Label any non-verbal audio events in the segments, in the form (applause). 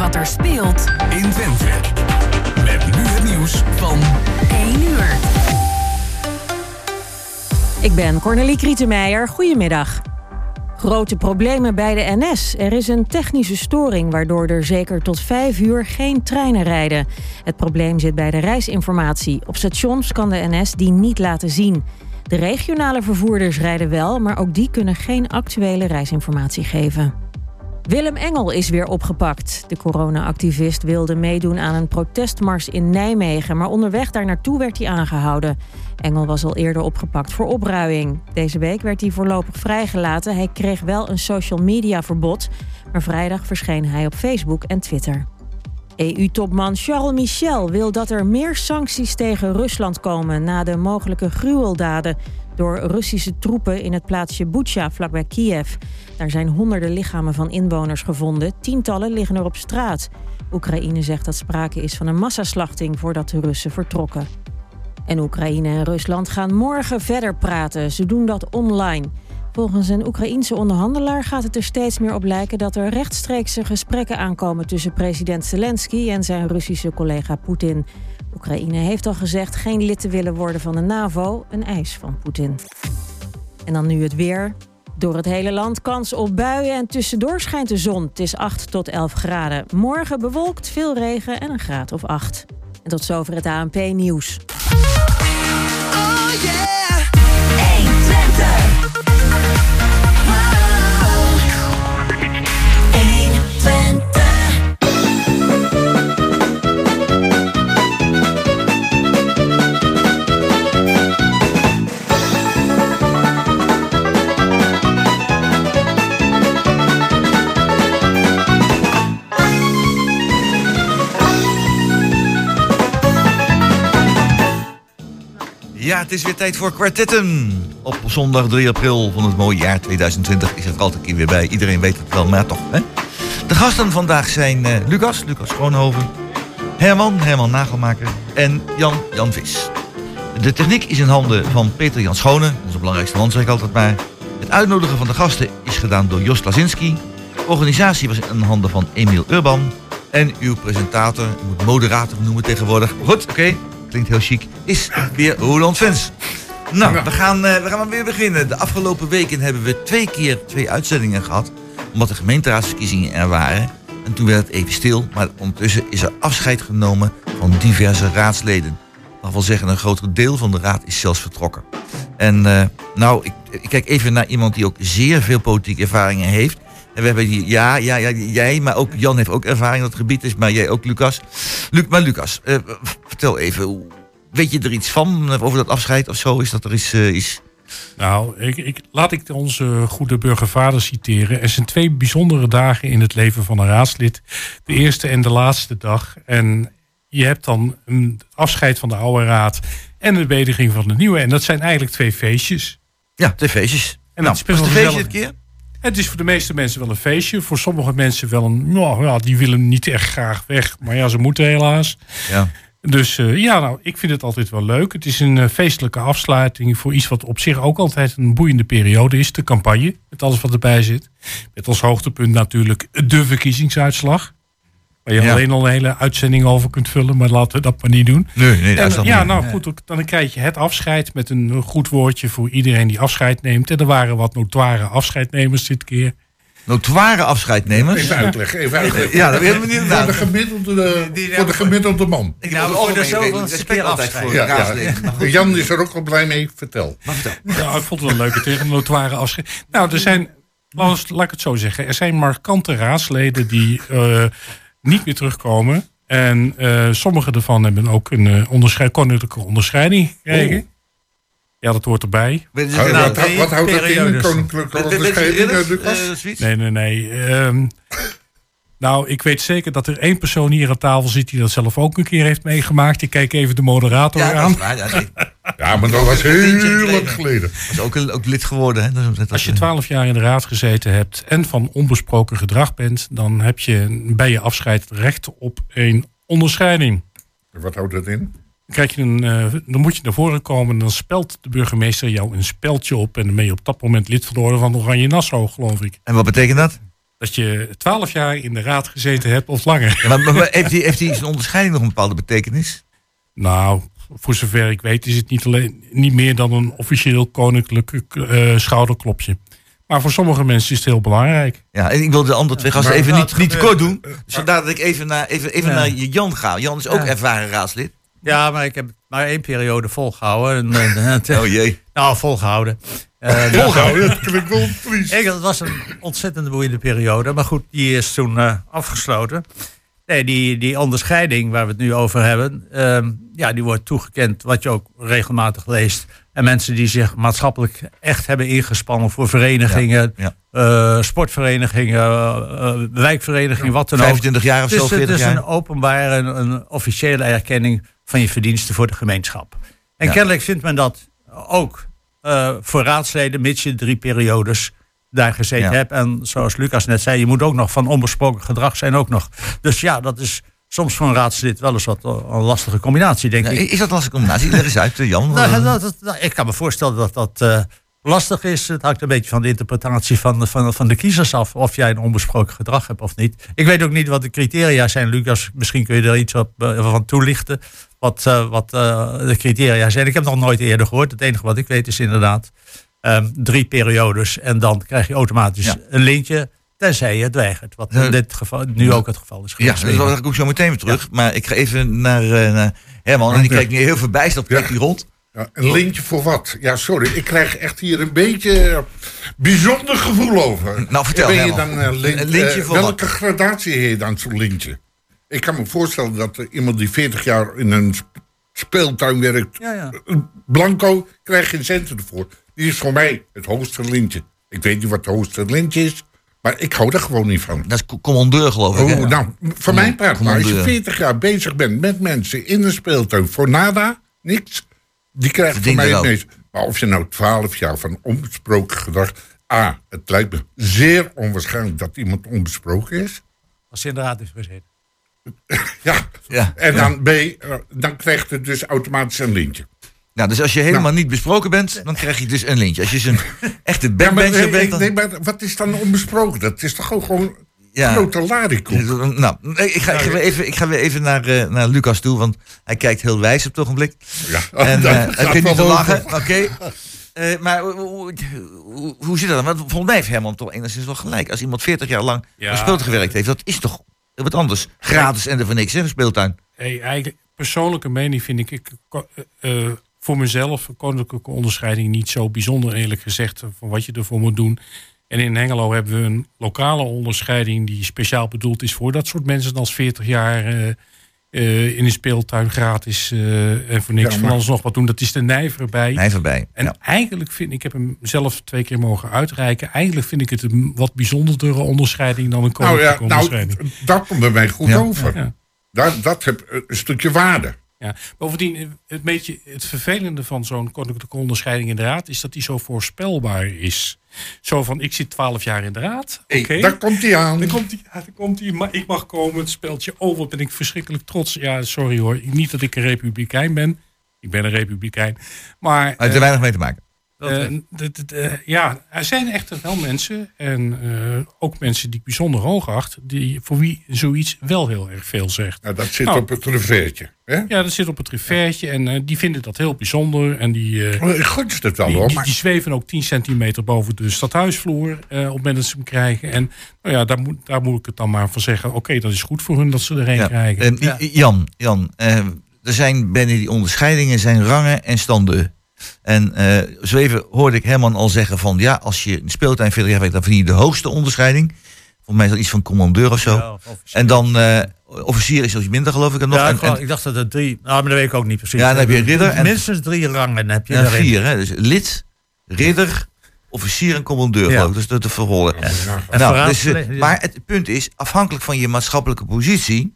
wat er speelt in Twente. Met nu het nieuws van 1 uur. Ik ben Cornelie Krietenmeijer. Goedemiddag. Grote problemen bij de NS. Er is een technische storing waardoor er zeker tot vijf uur geen treinen rijden. Het probleem zit bij de reisinformatie. Op stations kan de NS die niet laten zien. De regionale vervoerders rijden wel, maar ook die kunnen geen actuele reisinformatie geven. Willem Engel is weer opgepakt. De corona-activist wilde meedoen aan een protestmars in Nijmegen, maar onderweg daar naartoe werd hij aangehouden. Engel was al eerder opgepakt voor opruiing. Deze week werd hij voorlopig vrijgelaten. Hij kreeg wel een social media verbod, maar vrijdag verscheen hij op Facebook en Twitter. EU-topman Charles Michel wil dat er meer sancties tegen Rusland komen na de mogelijke gruweldaden door Russische troepen in het plaatsje Bucha vlakbij Kiev. Daar zijn honderden lichamen van inwoners gevonden, tientallen liggen er op straat. Oekraïne zegt dat sprake is van een massaslachting voordat de Russen vertrokken. En Oekraïne en Rusland gaan morgen verder praten. Ze doen dat online. Volgens een Oekraïense onderhandelaar gaat het er steeds meer op lijken dat er rechtstreekse gesprekken aankomen tussen president Zelensky en zijn Russische collega Poetin. Oekraïne heeft al gezegd geen lid te willen worden van de NAVO, een eis van Poetin. En dan nu het weer. Door het hele land kans op buien en tussendoor schijnt de zon. Het is 8 tot 11 graden. Morgen bewolkt, veel regen en een graad of 8. En tot zover het ANP-nieuws. Oh! Het is weer tijd voor kwartetten. Op zondag 3 april van het mooie jaar 2020 is het er altijd een keer weer bij. Iedereen weet het wel, maar toch. Hè? De gasten vandaag zijn uh, Lucas, Lucas Schoonhoven, Herman, Herman Nagelmaker en Jan, Jan Vis. De techniek is in handen van Peter Jan Schone, onze belangrijkste man zeg ik altijd maar. Het uitnodigen van de gasten is gedaan door Jos Lazinski. De organisatie was in handen van Emiel Urban. En uw presentator, moet moderator noemen tegenwoordig. Goed, oké klinkt heel chic, is weer Roland Vens. Nou, we gaan, uh, we gaan weer beginnen. De afgelopen weken hebben we twee keer twee uitzendingen gehad. Omdat de gemeenteraadsverkiezingen er waren. En toen werd het even stil. Maar ondertussen is er afscheid genomen van diverse raadsleden. Mag wel zeggen, een groter deel van de raad is zelfs vertrokken. En uh, nou, ik, ik, kijk even naar iemand die ook zeer veel politieke ervaringen heeft. En we hebben hier, ja, ja, ja, jij, maar ook Jan heeft ook ervaring dat het gebied is, maar jij ook, Lucas. Luc, maar Lucas, uh, vertel even, weet je er iets van over dat afscheid of zo? Is dat er iets uh, is? Nou, ik, ik, laat ik onze goede burgervader citeren. Er zijn twee bijzondere dagen in het leven van een raadslid. De eerste en de laatste dag. En je hebt dan een afscheid van de oude raad en de bediging van de nieuwe. En dat zijn eigenlijk twee feestjes. Ja, twee feestjes. En nou, dat is best wel feestje dit keer? Het is voor de meeste mensen wel een feestje. Voor sommige mensen wel een. Nou, ja, die willen niet echt graag weg. Maar ja, ze moeten helaas. Ja. Dus uh, ja, nou, ik vind het altijd wel leuk. Het is een uh, feestelijke afsluiting voor iets wat op zich ook altijd een boeiende periode is. De campagne, met alles wat erbij zit. Met als hoogtepunt natuurlijk de verkiezingsuitslag. Waar je alleen al een hele uitzending over kunt vullen, maar laten we dat maar niet doen. Nee, nee, en, dat Ja, niet. nou goed, dan krijg je het afscheid met een goed woordje voor iedereen die afscheid neemt. En er waren wat notoire afscheidnemers dit keer. Notoire afscheidnemers? Even uitleggen, even uitleggen. Ja, dat hebben we niet Voor de gemiddelde, voor de gemiddelde man. Ik nou, voor de zoveelste altijd voor ja, ja. Jan is er ook wel blij mee, vertel. Maar vertel. Ja, ik vond het een leuke tegen notoire afscheid. Nou, er zijn, laat ik het zo zeggen, er zijn markante raadsleden die... Uh, niet meer terugkomen. En uh, sommige ervan hebben ook een uh, onderscheid, koninklijke onderscheiding gekregen. Oh. Ja, dat hoort erbij. Nou, wat, wat houdt dat in, koninklijke onderscheiding? Uh, nee, nee, nee. Um, nou, ik weet zeker dat er één persoon hier aan tafel zit die dat zelf ook een keer heeft meegemaakt. Ik kijk even de moderator ja, aan. Waar, ja, nee. Ja, maar dat was heel lang geleden. Dat is ook, ook lid geworden. Hè? Dat, dat Als je twaalf jaar in de raad gezeten hebt en van onbesproken gedrag bent, dan heb je bij je afscheid recht op een onderscheiding. Wat houdt dat in? Dan, krijg je een, uh, dan moet je naar voren komen en dan spelt de burgemeester jou een speldje op. En dan ben je op dat moment lid van de Orde van Oranje Nassau, geloof ik. En wat betekent dat? dat je twaalf jaar in de raad gezeten hebt of langer. Ja, maar, maar heeft, die, heeft die zijn onderscheiding nog een bepaalde betekenis? Nou, voor zover ik weet is het niet, alleen, niet meer dan een officieel koninklijk uh, schouderklopje. Maar voor sommige mensen is het heel belangrijk. Ja, en ik wil de andere twee gasten even niet, niet te kort doen. Dus vandaar dat ik even naar, even, even naar Jan ga. Jan is ook ervaren raadslid. Ja, maar ik heb maar één periode volgehouden. (laughs) oh jee. Nou, volgehouden. (laughs) Uh, volgehouden, dat klinkt wel (laughs) triest. Dat was een ontzettend boeiende periode. Maar goed, die is toen uh, afgesloten. Nee, die, die onderscheiding waar we het nu over hebben, uh, ja, die wordt toegekend, wat je ook regelmatig leest. En mensen die zich maatschappelijk echt hebben ingespannen voor verenigingen, ja, ja. Uh, sportverenigingen, uh, wijkverenigingen, wat dan 25 jaar of dus, zo, 40 Het is een openbare, een, een, officiële erkenning van je verdiensten voor de gemeenschap. En ja. kennelijk vindt men dat ook voor raadsleden, mits je drie periodes daar gezeten hebt. En zoals Lucas net zei, je moet ook nog van onbesproken gedrag zijn ook nog. Dus ja, dat is soms voor een raadslid wel eens wat een lastige combinatie, denk ik. Is dat een lastige combinatie? Leg eens uit, Jan. (laughs) nou, dat, dat, dat, ik kan me voorstellen dat dat uh, lastig is. Het hangt een beetje van de interpretatie van, van, van de kiezers af. Of jij een onbesproken gedrag hebt of niet. Ik weet ook niet wat de criteria zijn, Lucas. Misschien kun je er iets op, uh, van toelichten. Wat, uh, wat de criteria zijn. Ik heb nog nooit eerder gehoord. Het enige wat ik weet is inderdaad um, drie periodes. En dan krijg je automatisch ja. een lintje. Tenzij je het weigert. Wat in dit geval nu ook het geval is geweest. Ja, dus daar kom ik zo meteen weer terug. Ja. Maar ik ga even naar, uh, naar Herman. En die kijkt nu heel verbijsterd op ja. rond. Ja, een lintje voor wat? Ja, sorry. Ik krijg echt hier een beetje bijzonder gevoel over. Nou, vertel ben je Herman. dan een, lint, een lintje voor Welke wat? gradatie heet dan zo'n lintje? Ik kan me voorstellen dat er iemand die 40 jaar in een speeltuin werkt... Ja, ja. Blanco, krijgt geen centen ervoor. Die is voor mij het hoogste lintje. Ik weet niet wat het hoogste lintje is, maar ik hou er gewoon niet van. Dat is commandeur, geloof ik. Oh, nou, voor mijn part, maar als je 40 jaar bezig bent met mensen in een speeltuin voor nada, niks, die krijgt van mij het meest. Maar of je nou 12 jaar van onbesproken gedrag. A, het lijkt me zeer onwaarschijnlijk dat iemand onbesproken is. Als je inderdaad is gezeten. (laughs) ja. ja. En dan B, uh, dan krijgt het dus automatisch een lintje. Nou, dus als je helemaal nou. niet besproken bent, dan krijg je dus een lintje. Als je zo'n echte backbencher ja, maar, bent... Dan... Nee, maar wat is dan onbesproken? Dat is toch gewoon ja. grote larikoek? Nou, ik ga, ik ga, weer, even, ik ga weer even naar, uh, naar Lucas toe, want hij kijkt heel wijs op het ogenblik. Ja, en (laughs) uh, hij kunt niet lachen, oké. Okay. Uh, maar hoe, hoe, hoe zit dat dan? Want volgens mij heeft Herman toch enigszins wel gelijk. Als iemand 40 jaar lang ja. gespeeld gewerkt heeft, dat is toch wat anders. Gratis en er voor niks, hè, een speeltuin. Hey, eigenlijk, persoonlijke mening vind ik... ik uh, voor mezelf een koninklijke onderscheiding niet zo bijzonder, eerlijk gezegd, van wat je ervoor moet doen. En in Hengelo hebben we een lokale onderscheiding die speciaal bedoeld is voor dat soort mensen als 40 jaar uh, uh, in een speeltuin gratis uh, en voor niks ja, van alles nog wat doen. Dat is de Nijver bij. Nijver bij. En ja. eigenlijk vind ik, heb hem zelf twee keer mogen uitreiken. Eigenlijk vind ik het een wat bijzonderdere onderscheiding dan een koninklijke nou, ja, onderscheiding. Nou, dat komt bij mij goed over. Dat, dat heeft een stukje waarde. Ja, bovendien, het, beetje, het vervelende van zo'n koninklijke onderscheiding in de raad is dat die zo voorspelbaar is. Zo van, ik zit twaalf jaar in de raad. Oké. Okay. Daar komt hij aan. Dan komt hij, dan komt hij, maar ik mag komen, het speeltje. Oh, wat ben ik verschrikkelijk trots. Ja, sorry hoor. Niet dat ik een republikein ben. Ik ben een republikein. Maar... Heeft er weinig mee te maken. Uh, de, de, ja, er zijn echter wel mensen, en uh, ook mensen die ik bijzonder hoog acht, die, voor wie zoiets wel heel erg veel zegt. Nou, dat zit nou, op het riveertje. Hè? Ja, dat zit op het riveertje en uh, die vinden dat heel bijzonder. En die, oh, gunst het wel die, hoor. Die, maar... die, zweven ook 10 centimeter boven de stadhuisvloer op het moment dat ze hem krijgen. En nou ja, daar moet, daar moet ik het dan maar van zeggen. Oké, okay, dat is goed voor hun dat ze erheen ja. krijgen. Ja. Jan, Jan er zijn binnen die onderscheidingen zijn rangen en standen. En uh, zo even hoorde ik Herman al zeggen van ja, als je een speeltuin 40 jaar werkt, dan verdien je de hoogste onderscheiding. Volgens mij is dat iets van commandeur of zo. Ja, of en dan uh, officier is iets minder, geloof ik. Er nog. Ja, en, ik, dacht dat er drie. Nou, maar dat weet ik ook niet precies. Ja, dan heb je ridder. En, minstens drie rangen heb je. Ja, vier, hè? Dus lid, ridder, officier en commandeur, ja. geloof ik. Dus dat te verrollen. Ja. Nou, dus, uh, maar het punt is, afhankelijk van je maatschappelijke positie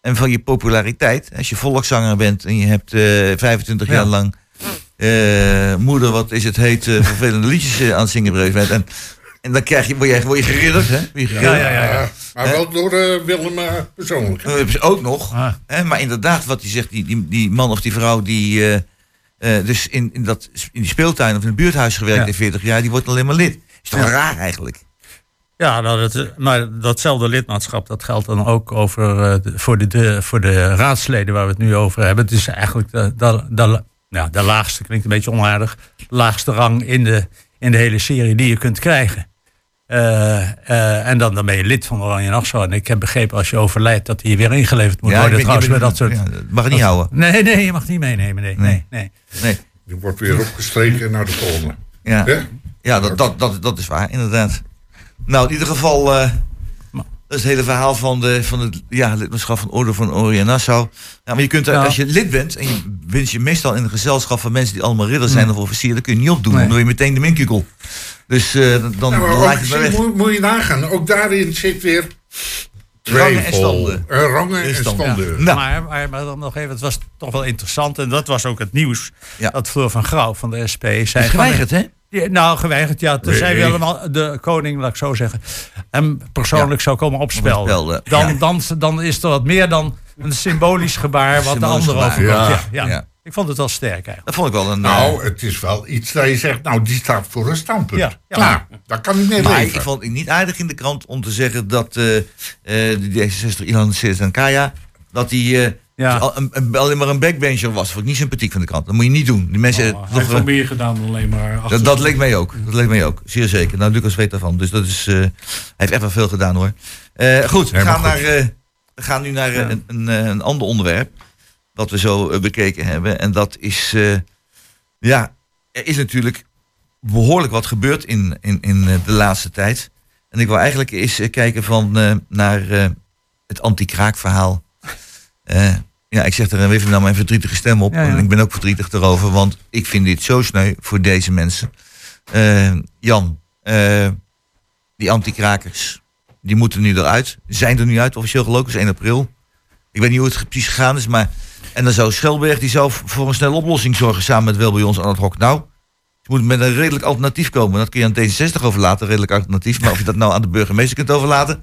en van je populariteit. Als je volkszanger bent en je hebt 25 jaar lang uh, moeder, wat is het heet, uh, vervelende liedjes uh, aan het zingen en, en dan krijg je, word, je, word je geridderd, hè? Je geridderd. Ja, ja, ja, ja. Maar wel door Willem persoonlijk. ook nog. Ah. Hè? Maar inderdaad, wat hij zegt, die, die, die man of die vrouw die dus in, in, dat, in die speeltuin of in het buurthuis gewerkt ja. in 40 jaar, die wordt alleen maar lid. Is toch ja. raar eigenlijk? Ja, nou, dat, maar datzelfde lidmaatschap dat geldt dan ook over, uh, voor, de, de, voor de raadsleden waar we het nu over hebben. Het is eigenlijk de, ja, de laagste, klinkt een beetje onaardig, laagste rang in de, in de hele serie die je kunt krijgen. Uh, uh, en dan, dan ben je lid van Oranje Nassau. En ik heb begrepen als je overlijdt dat hij weer ingeleverd moet Ja, worden. weet- Trouwens, bij dat soort. ja, mag je niet houden. Nee, nee, je mag het niet meenemen. Nee, nee, nee. Nee. Die wordt weer opgestreken naar de volgende. Ja, ja dat, dat, dat, dat is waar, inderdaad. Nou, in ieder geval, eh, dat is het hele verhaal van, de, van het ja, lidmaatschap van Orde van Oranje Nassau. Ja, maar je kunt, er- Ja. als je lid bent en je wint je meestal in een gezelschap van mensen die allemaal ridder zijn of officier, dan kun je niet opdoen. Nee. Dan doe je meteen de minkukel. Dus eh, dan Nou, laat ook je het moet, moet je nagaan, ook daarin zit weer Rangen en standen. Eh, rangen en standen. standen. Nou. Maar, maar, maar dan nog even, het was toch wel interessant. En dat was ook het nieuws. Ja. Dat Fleur van Grauw van de SP zei. is geweigerd, hè? Ja, nou, geweigerd, ja. Toen Nee. zei Willem, de koning, laat ik zo zeggen, hem persoonlijk zou komen opspelden. Dan, ja. dan, dan is er wat meer dan een symbolisch gebaar wat de Symbolisch gebaar, overkomt. ja. Ja. Ja, Ja. Ik vond het wel sterk eigenlijk. Dat vond ik wel een... eh, Nou, het is wel iets dat je zegt, nou, die staat voor een standpunt. Ja, ja. Klaar, daar kan ik mee Maar leven. ik vond het niet aardig in de krant om te zeggen dat eh eh de D66 Ilan Kaya dat hij Ja. al- een- een- alleen maar een backbencher was. Vond ik niet sympathiek van de krant. Dat moet je niet doen. Die mensen, Oh, heeft wel eh, meer gedaan dan alleen maar achter. dat, dat leek mij ook. Dat leek mij ook. Zeer zeker. Nou, Lucas weet daarvan. Dus dat is, eh, hij heeft echt wel veel gedaan hoor. Eh, goed, we gaan. Naar, we gaan nu naar een, een, een ander onderwerp. Wat we zo bekeken hebben. En dat is, ja, er is natuurlijk behoorlijk wat gebeurd in, in, in de laatste tijd. En ik wil eigenlijk eens kijken van, naar het anti-kraakverhaal. Eh, ja, ik zeg er even nou mijn verdrietige stem op. Ja, ja. En ik ben ook verdrietig erover, want ik vind dit zo sneu voor deze mensen. Eh, Jan, eh, die anti-krakers, die moeten nu eruit. Zijn er nu uit, officieel gelopen, is 1 april. Ik weet niet hoe het precies gegaan is, maar... En dan zou Schelberg, die zou voor een snelle oplossing zorgen samen met wel bij ons aan het hok. Nou, je moet met een redelijk alternatief komen. Dat kun je aan D66 overlaten, redelijk alternatief. Maar of je dat nou aan de burgemeester kunt overlaten...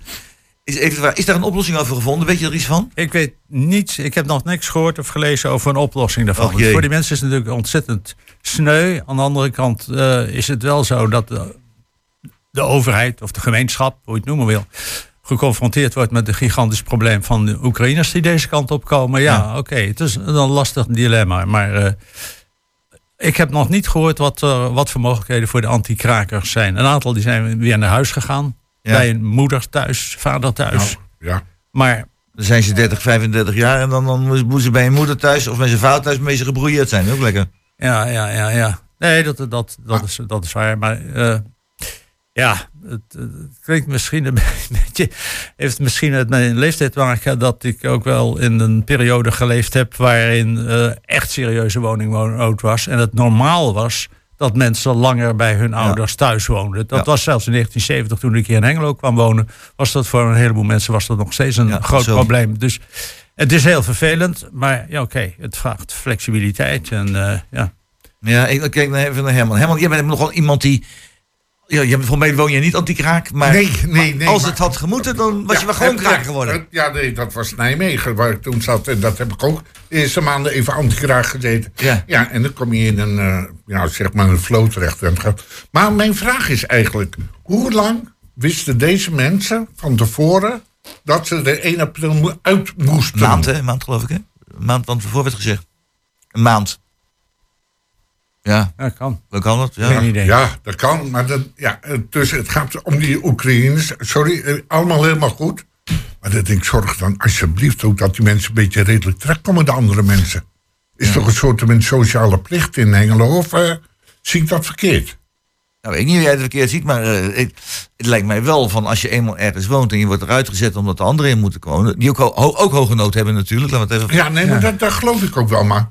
Is, even is daar een oplossing over gevonden? Weet je er iets van? Ik weet niets, ik heb nog niks gehoord of gelezen over een oplossing daarvan. Voor die mensen is het natuurlijk ontzettend sneu. Aan de andere kant eh, is het wel zo dat de, de overheid of de gemeenschap, hoe je het noemen wil, geconfronteerd wordt met het gigantisch probleem van de Oekraïners die deze kant op komen. Ja, Ja. oké, het is een lastig dilemma. Maar eh, ik heb nog niet gehoord wat, er wat voor mogelijkheden voor de anti-krakers zijn. Een aantal die zijn weer naar huis gegaan. Ja. Bij een moeder thuis, vader thuis. Nou, ja. Maar Dan zijn ze 30, 35 jaar en dan, dan moeten ze bij hun moeder thuis of bij zijn vader thuis mee ze gebroeieerd zijn. Ook lekker. Ja, ja, ja, ja. Nee, dat, dat, dat, is, dat is waar. Maar eh, ja, het, het klinkt misschien een (laughs) beetje. Heeft misschien met mijn leeftijd te maken dat ik ook wel in een periode geleefd heb. waarin eh, echt serieuze woningnood was. En het normaal was dat mensen langer bij hun ouders thuis woonden. Dat Ja. was zelfs in 1970 toen ik hier in Hengelo kwam wonen. was dat voor een heleboel mensen was dat nog steeds een Ja, groot zo. probleem. Dus het is heel vervelend. Maar ja, oké, het vraagt flexibiliteit. En eh, ja. Ja, ik kijk even naar Herman. Herman, jij bent nogal iemand die... Ja, je, voor mij woon je niet anti-kraak, maar Nee, nee, nee. als maar- het had gemoeten, dan was je wel gewoon kraak geworden. Ja, nee, dat was Nijmegen waar ik toen zat. En dat heb ik ook de eerste maanden even anti-kraak gezeten. Ja. ja, en dan kom je in een, eh, ja, zeg maar een flow terecht. En het gaat- Maar mijn vraag is eigenlijk, hoe lang wisten deze mensen van tevoren dat ze er 1 april uit moesten? Een maand, hè? Een maand geloof ik, hè? Een maand, want ervoor werd gezegd. Een maand. Ja, Ja, kan. hoe kan dat? Ja. Geen idee. Ja, dat kan. Maar dat, ja, dus het gaat om die Oekraïners. Sorry, eh, allemaal helemaal goed. Maar dat ik zorg dan alsjeblieft ook dat die mensen een beetje redelijk terechtkomen, de andere mensen. Is toch een soort van sociale plicht in Hengelo? Of eh, zie ik dat verkeerd? Nou, weet ik niet hoe jij het verkeerd ziet, maar eh, ik- het lijkt mij wel van als je eenmaal ergens woont en je wordt eruit gezet omdat de anderen in moeten wonen, die ook, ho- ho- ook hoge nood hebben natuurlijk. Laten we het even... Ja, nee, maar dat, dat geloof ik ook wel. Maar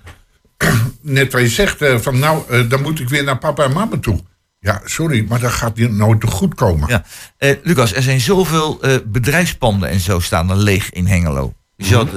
(clears throat) net wat je zegt, eh, van nou, eh, dan moet ik weer naar papa en mama toe. Ja, sorry, maar dat gaat niet- nooit te goed komen. Ja. Eh, Lucas, er zijn zoveel eh, bedrijfspanden en zo staan er leeg in Hengelo. Je Mhm. zult,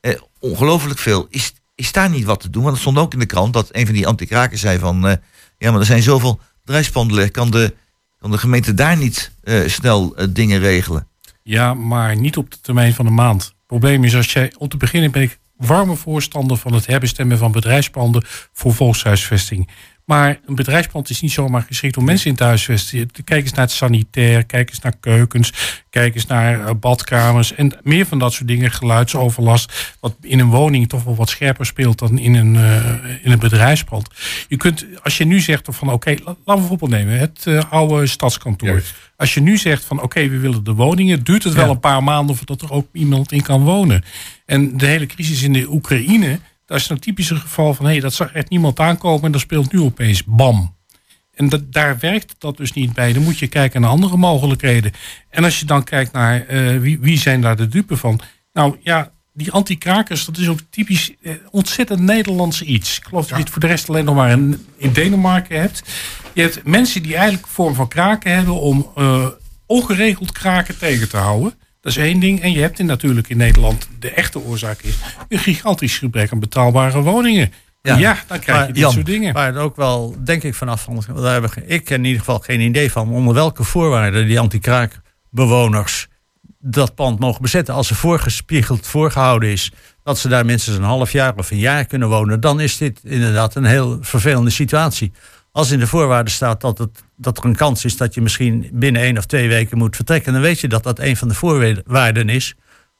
eh, ongelooflijk veel. Is, is daar niet wat te doen? Want het stond ook in de krant dat een van die anti-krakers zei van... eh, ja, maar er zijn zoveel bedrijfspanden leeg. Kan de, kan de gemeente daar niet eh, snel dingen regelen? Ja, maar niet op de termijn van een maand. Het probleem is, als jij om te beginnen ben ik warme voorstander van het herbestemmen van bedrijfspanden voor volkshuisvesting. Maar een bedrijfspand is niet zomaar geschikt om mensen in te huisvesten. Kijk eens naar het sanitair, kijk eens naar keukens, kijk eens naar eh, badkamers en meer van dat soort dingen. Geluidsoverlast, wat in een woning toch wel wat scherper speelt dan in een, uh, in een bedrijfspand. Je kunt, als je nu zegt van oké, laten we bijvoorbeeld nemen het uh, oude stadskantoor. Als je nu zegt van oké, we willen de woningen, duurt het wel een paar maanden voordat er ook iemand in kan wonen. En de hele crisis in de Oekraïne dat is een typische geval van hé, hey, dat zag echt niemand aankomen en dat speelt nu opeens bam. En dat, daar werkt dat dus niet bij. Dan moet je kijken naar andere mogelijkheden. En als je dan kijkt naar uh, wie, wie zijn daar de dupe van. Nou ja, die anti-krakers, dat is ook typisch eh, ontzettend Nederlands iets. Ik geloof dat je het voor de rest alleen nog maar in, in, Denemarken hebt. Je hebt mensen die eigenlijk een vorm van kraken hebben om uh, ongeregeld kraken tegen te houden. Dat is één ding. En je hebt in, natuurlijk in Nederland, de echte oorzaak is, een gigantisch gebrek aan betaalbare woningen. Ja, ja dan krijg je dit soort dingen. Maar ook wel, denk ik vanaf van, daar heb ik in ieder geval geen idee van, onder welke voorwaarden die anti-kraakbewoners dat pand mogen bezetten. Als er voorgespiegeld voorgehouden is dat ze daar minstens een half jaar of een jaar kunnen wonen, dan is dit inderdaad een heel vervelende situatie. Als in de voorwaarden staat dat, het, dat er een kans is dat je misschien binnen één of twee weken moet vertrekken, dan weet je dat dat een van de voorwaarden is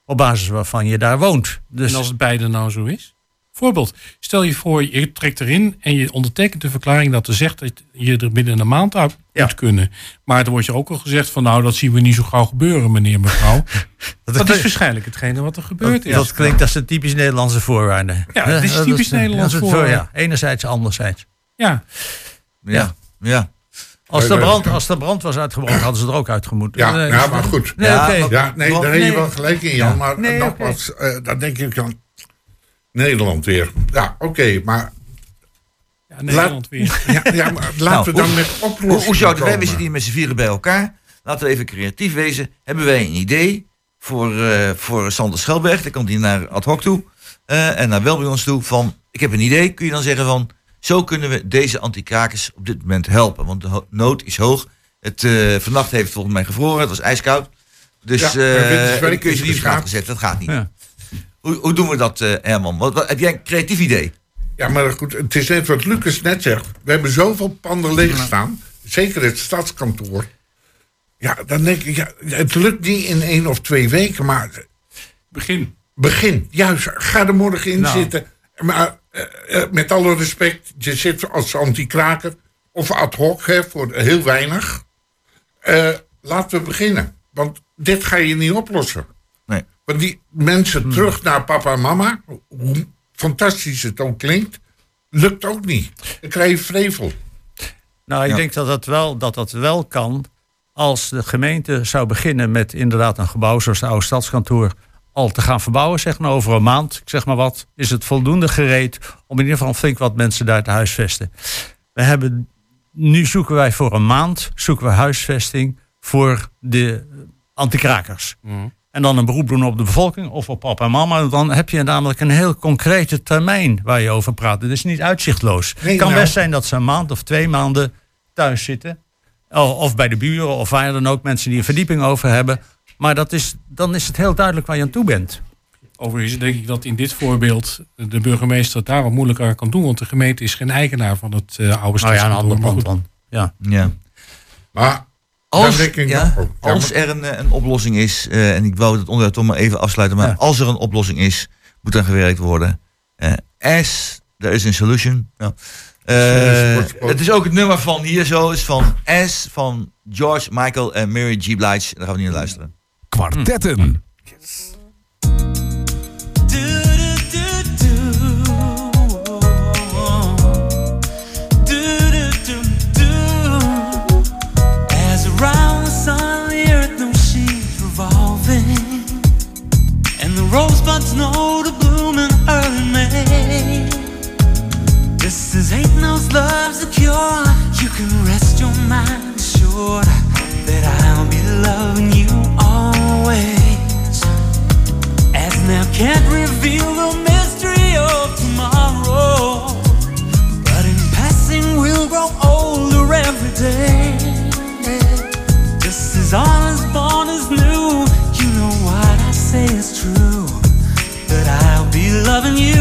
op basis waarvan je daar woont. Dus... En als het beide nou zo is? Voorbeeld, stel je voor, je trekt erin en je ondertekent de verklaring dat er zegt dat je er binnen een maand uit moet kunnen. Maar er wordt je ook al gezegd van nou, dat zien we niet zo gauw gebeuren, meneer mevrouw. (laughs) dat, dat is waarschijnlijk hetgene wat er gebeurd is. Dat klinkt als een typisch Nederlandse voorwaarde. Ja, het is (laughs) typisch Nederlandse voorwaarde. Ja, enerzijds, anderzijds. Ja. Ja. ja. Als de, brand, als de brand was uitgebroken, hadden ze er ook uitgemoeten. Ja, ja maar goed. Nee, ja, ja, nee daar heb je wel gelijk in, Jan. Maar nee, nogmaals, okay. uh, dan denk ik aan Nederland weer. Ja, oké, okay, maar... Ja, Nederland weer. Ja, ja maar (laughs) laten nou, we dan met oplossingen Hoe zouden wij, we zitten hier met z'n vieren bij elkaar. Laten we even creatief wezen. Hebben wij een idee voor, uh, voor Sander Schelberg? Dan komt hij naar ad hoc toe. Uh, en naar ons toe van... Ik heb een idee. Kun je dan zeggen van... Zo kunnen we deze anti-krakers op dit moment helpen. Want de nood is hoog. Het, uh, vannacht heeft het volgens mij gevroren. Het was ijskoud. Dus ja, uh, kun je ze niet op zetten. Dat gaat niet. Ja. Hoe, hoe, doen we dat, uh, Herman? Wat, wat, heb jij een creatief idee? Ja, maar goed, het is net wat Lucas net zegt. We hebben zoveel panden leeg staan. Zeker het stadskantoor. Ja, dan denk ik, ja, het lukt niet in één of twee weken, maar... Begin. Begin, juist. Ga er morgen in nou. zitten. Maar met alle respect, je zit als anti-kraker of ad hoc hè, voor heel weinig. Uh, laten we beginnen. Want dit ga je niet oplossen. Nee. Want die mensen hmm. terug naar papa en mama, hoe fantastisch het ook klinkt, lukt ook niet. Dan krijg je vrevel. Nou, ik denk dat dat, wel, dat dat wel kan als de gemeente zou beginnen met inderdaad een gebouw zoals het oude stadskantoor al te gaan verbouwen, zeg maar over een maand, ik zeg maar wat, is het voldoende gereed om in ieder geval flink wat mensen daar te huisvesten. We hebben, nu zoeken wij voor een maand, zoeken we huisvesting voor de antikrakers. Mm. En dan een beroep doen op de bevolking of op papa en mama. Dan heb je namelijk een heel concrete termijn waar je over praat. Het is niet uitzichtloos. het kan nou- best zijn dat ze een maand of twee maanden thuis zitten. Of bij de buren of waar dan ook mensen die een verdieping over hebben. Maar dat is, dan is het heel duidelijk waar je aan toe bent. Overigens denk ik dat in dit voorbeeld de burgemeester het daar wat moeilijker aan kan doen. Want de gemeente is geen eigenaar van het uh, oude nou ja, een ander pand dan. Ja. ja. Maar als, ja, als er een, een oplossing is, uh, en ik wou het onderwerp toch maar even afsluiten, maar als er een oplossing is, moet er gewerkt worden. Uh, as there is a solution. Ja. Uh, het is ook het nummer van hier zo, is van S van George Michael en Mary G. Blige. Daar gaan we niet naar luisteren. Kwartetten. Can't reveal the mystery of tomorrow, but in passing we'll grow older every day. This is all as born as new. You know what I say is true, that I'll be loving you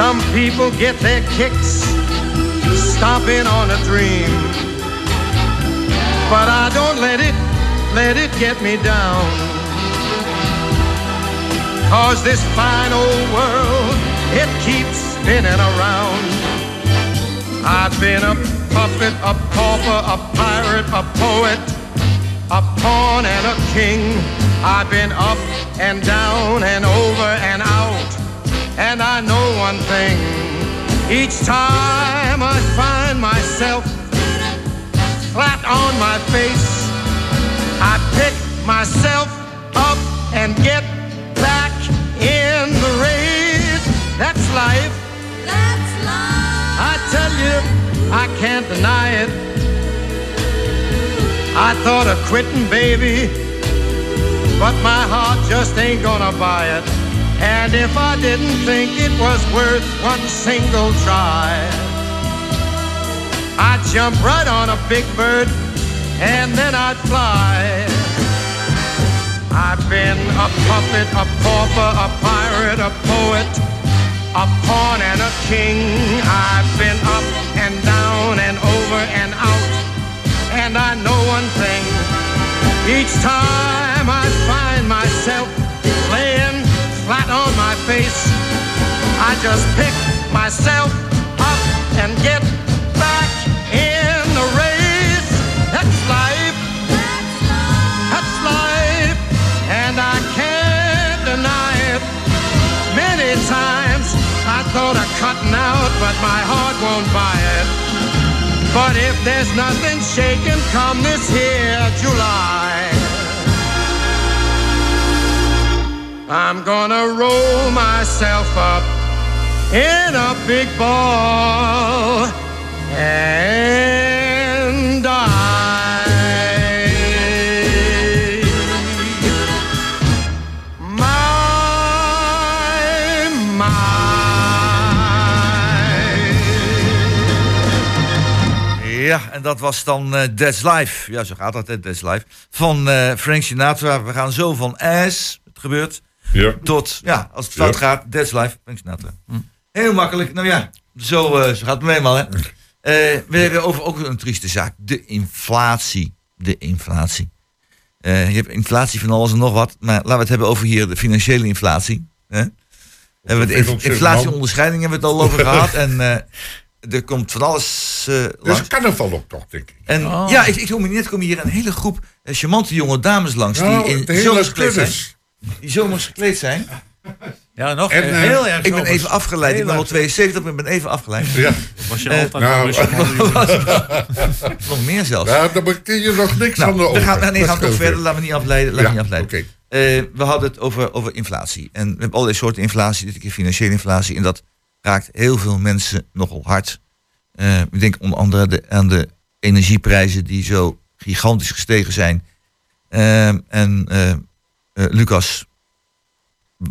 some people get their kicks stomping on a dream. But I don't let it, let it get me down. Cause this fine old world, it keeps spinning around. I've been a puppet, a pauper, a pirate, a poet, a pawn and a king. I've been up and down and over and out. And I know one thing. Each time I find myself flat on my face, I pick myself up and get back in the race. That's life. That's life. I tell you, I can't deny it. I thought of quitting, baby but my heart just ain't gonna buy it. And if I didn't think it was worth one single try, I'd jump right on a big bird and then I'd fly. I've been a puppet, a pauper, a pirate, a poet, a pawn and a king. I've been up and down and over and out. And I know one thing. Each time I find myself flat on my face, I just pick myself up and get back in the race. That's life. That's life. And I can't deny it. Many times I thought of cutting out, but my heart won't buy it. But if there's nothing shaking come this here July, I'm gonna roll myself up in a big ball and die. Ja, en dat was dan uh, That's Life. Ja, zo gaat dat, That's Life. Van uh, Frank Sinatra. We gaan zo van ass, het gebeurt, ja. tot, ja, als het fout gaat, That's Life, Frank Sinatra. Hm. Heel makkelijk. Nou ja, zo, uh, zo gaat het eenmaal, hè. we hebben over ook een trieste zaak. De inflatie. De inflatie. je hebt inflatie van alles en nog wat. Maar laten we het hebben over hier de financiële inflatie. Hè? Hebben we de inflatieonderscheiding hebben we het al over gehad. En (laughs) er komt van alles uh, langs. Dus carnaval ook toch, denk ik. En oh. ja, ik, ik hoor me net komen hier een hele groep uh, charmante jonge dames langs die in zijn. Die zomers gekleed zijn. Ja, nog en, uh, heel erg. Ik ben even afgeleid. ik ben al 72, maar ik ben even afgeleid. Ja. Was je altijd nou, (laughs) Nog meer zelfs. Ja, dan kun je nog niks nou, van de gaan, Nee, gaan nog verder. Laten we niet afleiden. Laten ja, niet afleiden. Okay. we hadden het over, over inflatie. En we hebben allerlei soorten inflatie. Dit keer financiële inflatie. En dat raakt heel veel mensen nogal hard. Uh, ik denk onder andere aan de energieprijzen die zo gigantisch gestegen zijn. Uh, en uh, Lucas,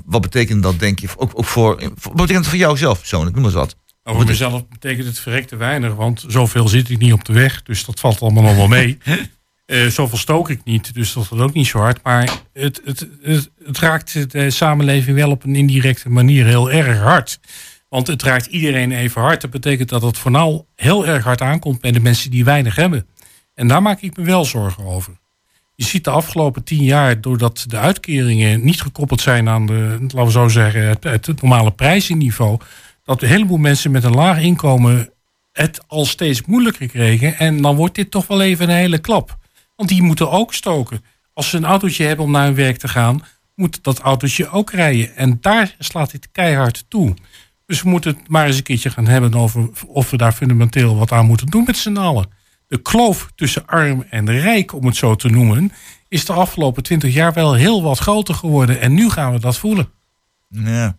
wat betekent dat denk je? Ook, ook voor, wat betekent het voor jou zelf persoonlijk? Noem eens wat. Voor mezelf betekent het verrekte weinig, want zoveel zit ik niet op de weg. Dus dat valt allemaal nog wel mee. Uh, (laughs) zoveel stook ik niet, dus dat gaat ook niet zo hard. Maar het, het, het, het, raakt de samenleving wel op een indirecte manier heel erg hard. Want het raakt iedereen even hard. Dat betekent dat het vooral heel erg hard aankomt bij de mensen die weinig hebben. En daar maak ik me wel zorgen over. Je ziet de afgelopen tien jaar, doordat de uitkeringen niet gekoppeld zijn aan de, laten we zo zeggen, het, normale prijzenniveau, dat een heleboel mensen met een laag inkomen het al steeds moeilijker kregen. En dan wordt dit toch wel even een hele klap. Want die moeten ook stoken. Als ze een autootje hebben om naar hun werk te gaan, moet dat autootje ook rijden. En daar slaat dit keihard toe. Dus we moeten het maar eens een keertje gaan hebben over of we daar fundamenteel wat aan moeten doen met z'n allen. De kloof tussen arm en rijk, om het zo te noemen, is de afgelopen twintig jaar wel heel wat groter geworden. En nu gaan we dat voelen. Ja.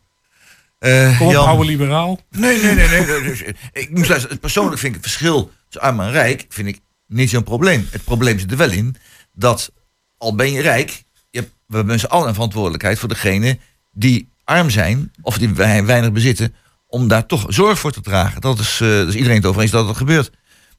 Uh, Kom op, oude liberaal. Nee, nee, nee. nee. Dus, ik moet luisteren, persoonlijk vind ik het verschil tussen arm en rijk vind ik niet zo'n probleem. Het probleem zit er wel in dat al ben je rijk, je hebt, we hebben z'n allen een verantwoordelijkheid voor degene die arm zijn of die weinig bezitten, om daar toch zorg voor te dragen. Dat is, uh, dus iedereen het over eens dat dat gebeurt.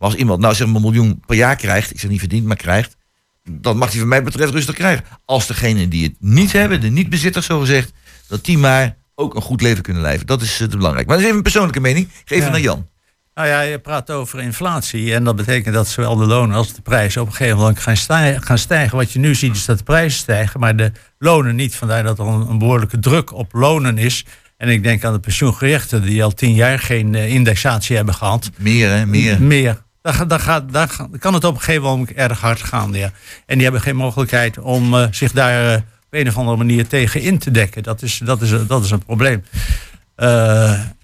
Maar als iemand nou zeg maar een miljoen per jaar krijgt, ik zeg niet verdient, maar krijgt, dan mag hij van mij betreft rustig krijgen. Als degene die het niet hebben, de niet-bezitters zo gezegd, dat die maar ook een goed leven kunnen leven. Dat is uh, belangrijk. Maar dat is even een persoonlijke mening. Geef ja. naar Jan. Nou ja, je praat over inflatie. En dat betekent dat zowel de lonen als de prijzen op een gegeven moment gaan stijgen. Gaan stijgen. Wat je nu ziet is dat de prijzen stijgen, maar de lonen niet. Vandaar dat er een, een behoorlijke druk op lonen is. En ik denk aan de pensioengerechten die al tien jaar geen uh, indexatie hebben gehad. Meer, hè? Meer. Meer. Daar, daar, gaat, daar kan het op een gegeven moment erg hard gaan. Ja. En die hebben geen mogelijkheid om uh, zich daar uh, op een of andere manier tegen in te dekken. Dat is, dat is, dat is een probleem.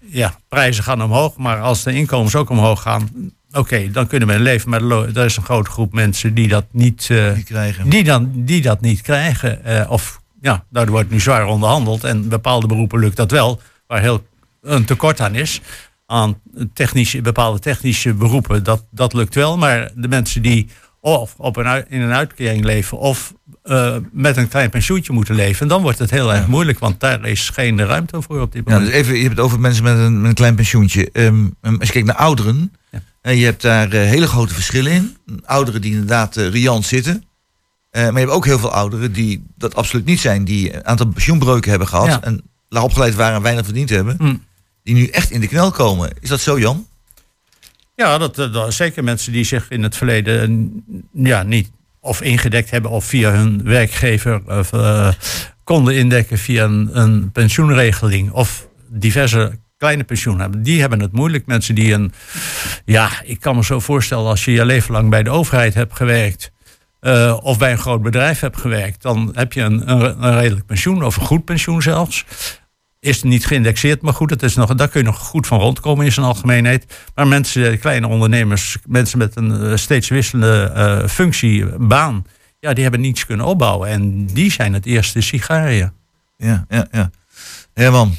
ja, prijzen gaan omhoog, maar als de inkomens ook omhoog gaan, oké, okay, dan kunnen we leven. Maar er is een grote groep mensen die dat niet, niet krijgen. Die, dan, die dat niet krijgen. of ja, daar wordt nu zwaar onderhandeld. En bepaalde beroepen lukt dat wel, waar heel een tekort aan is. Aan technische, bepaalde technische beroepen, dat, dat lukt wel. Maar de mensen die of op een, in een uitkering leven of uh, met een klein pensioentje moeten leven, dan wordt het heel erg moeilijk, want daar is geen ruimte voor op dit moment. Ja, dus even, je hebt het over mensen met een, met een klein pensioentje. Um, als je kijkt naar ouderen, ja. en je hebt daar uh, hele grote verschillen in. Ouderen die inderdaad uh, riant zitten, uh, maar je hebt ook heel veel ouderen die dat absoluut niet zijn. Die een aantal pensioenbreuken hebben gehad. Ja. En laag opgeleid waren en weinig verdiend hebben. Mm. Die nu echt in de knel komen. Is dat zo, Jan? Ja, dat, dat zeker mensen die zich in het verleden ja, niet of ingedekt hebben of via hun werkgever of, uh, konden indekken via een, een pensioenregeling of diverse kleine pensioen hebben. Die hebben het moeilijk. Mensen die een, ja, ik kan me zo voorstellen als je je leven lang bij de overheid hebt gewerkt uh, of bij een groot bedrijf hebt gewerkt, dan heb je een, een, redelijk pensioen, of een goed pensioen zelfs. Is niet geïndexeerd, maar goed, het is nog, daar kun je nog goed van rondkomen in zijn algemeenheid. Maar mensen, kleine ondernemers, mensen met een uh, steeds wisselende uh, functie, baan, ja, die hebben niets kunnen opbouwen. En die zijn het eerste sigaren. Ja, ja, ja. Herman.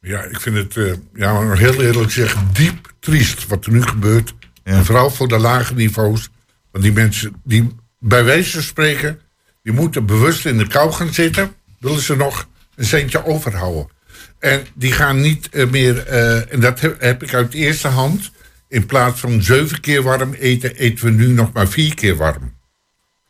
Ja, ik vind het, uh, ja, heel eerlijk zeggen, diep triest wat er nu gebeurt. Ja. En vooral voor de lage niveaus. Want die mensen, die bij wijze van spreken, die moeten bewust in de kou gaan zitten. Willen ze nog een centje overhouden. En die gaan niet uh, meer, uh, en dat heb, heb, ik uit eerste hand. In plaats van zeven keer warm eten, eten we nu nog maar vier keer warm.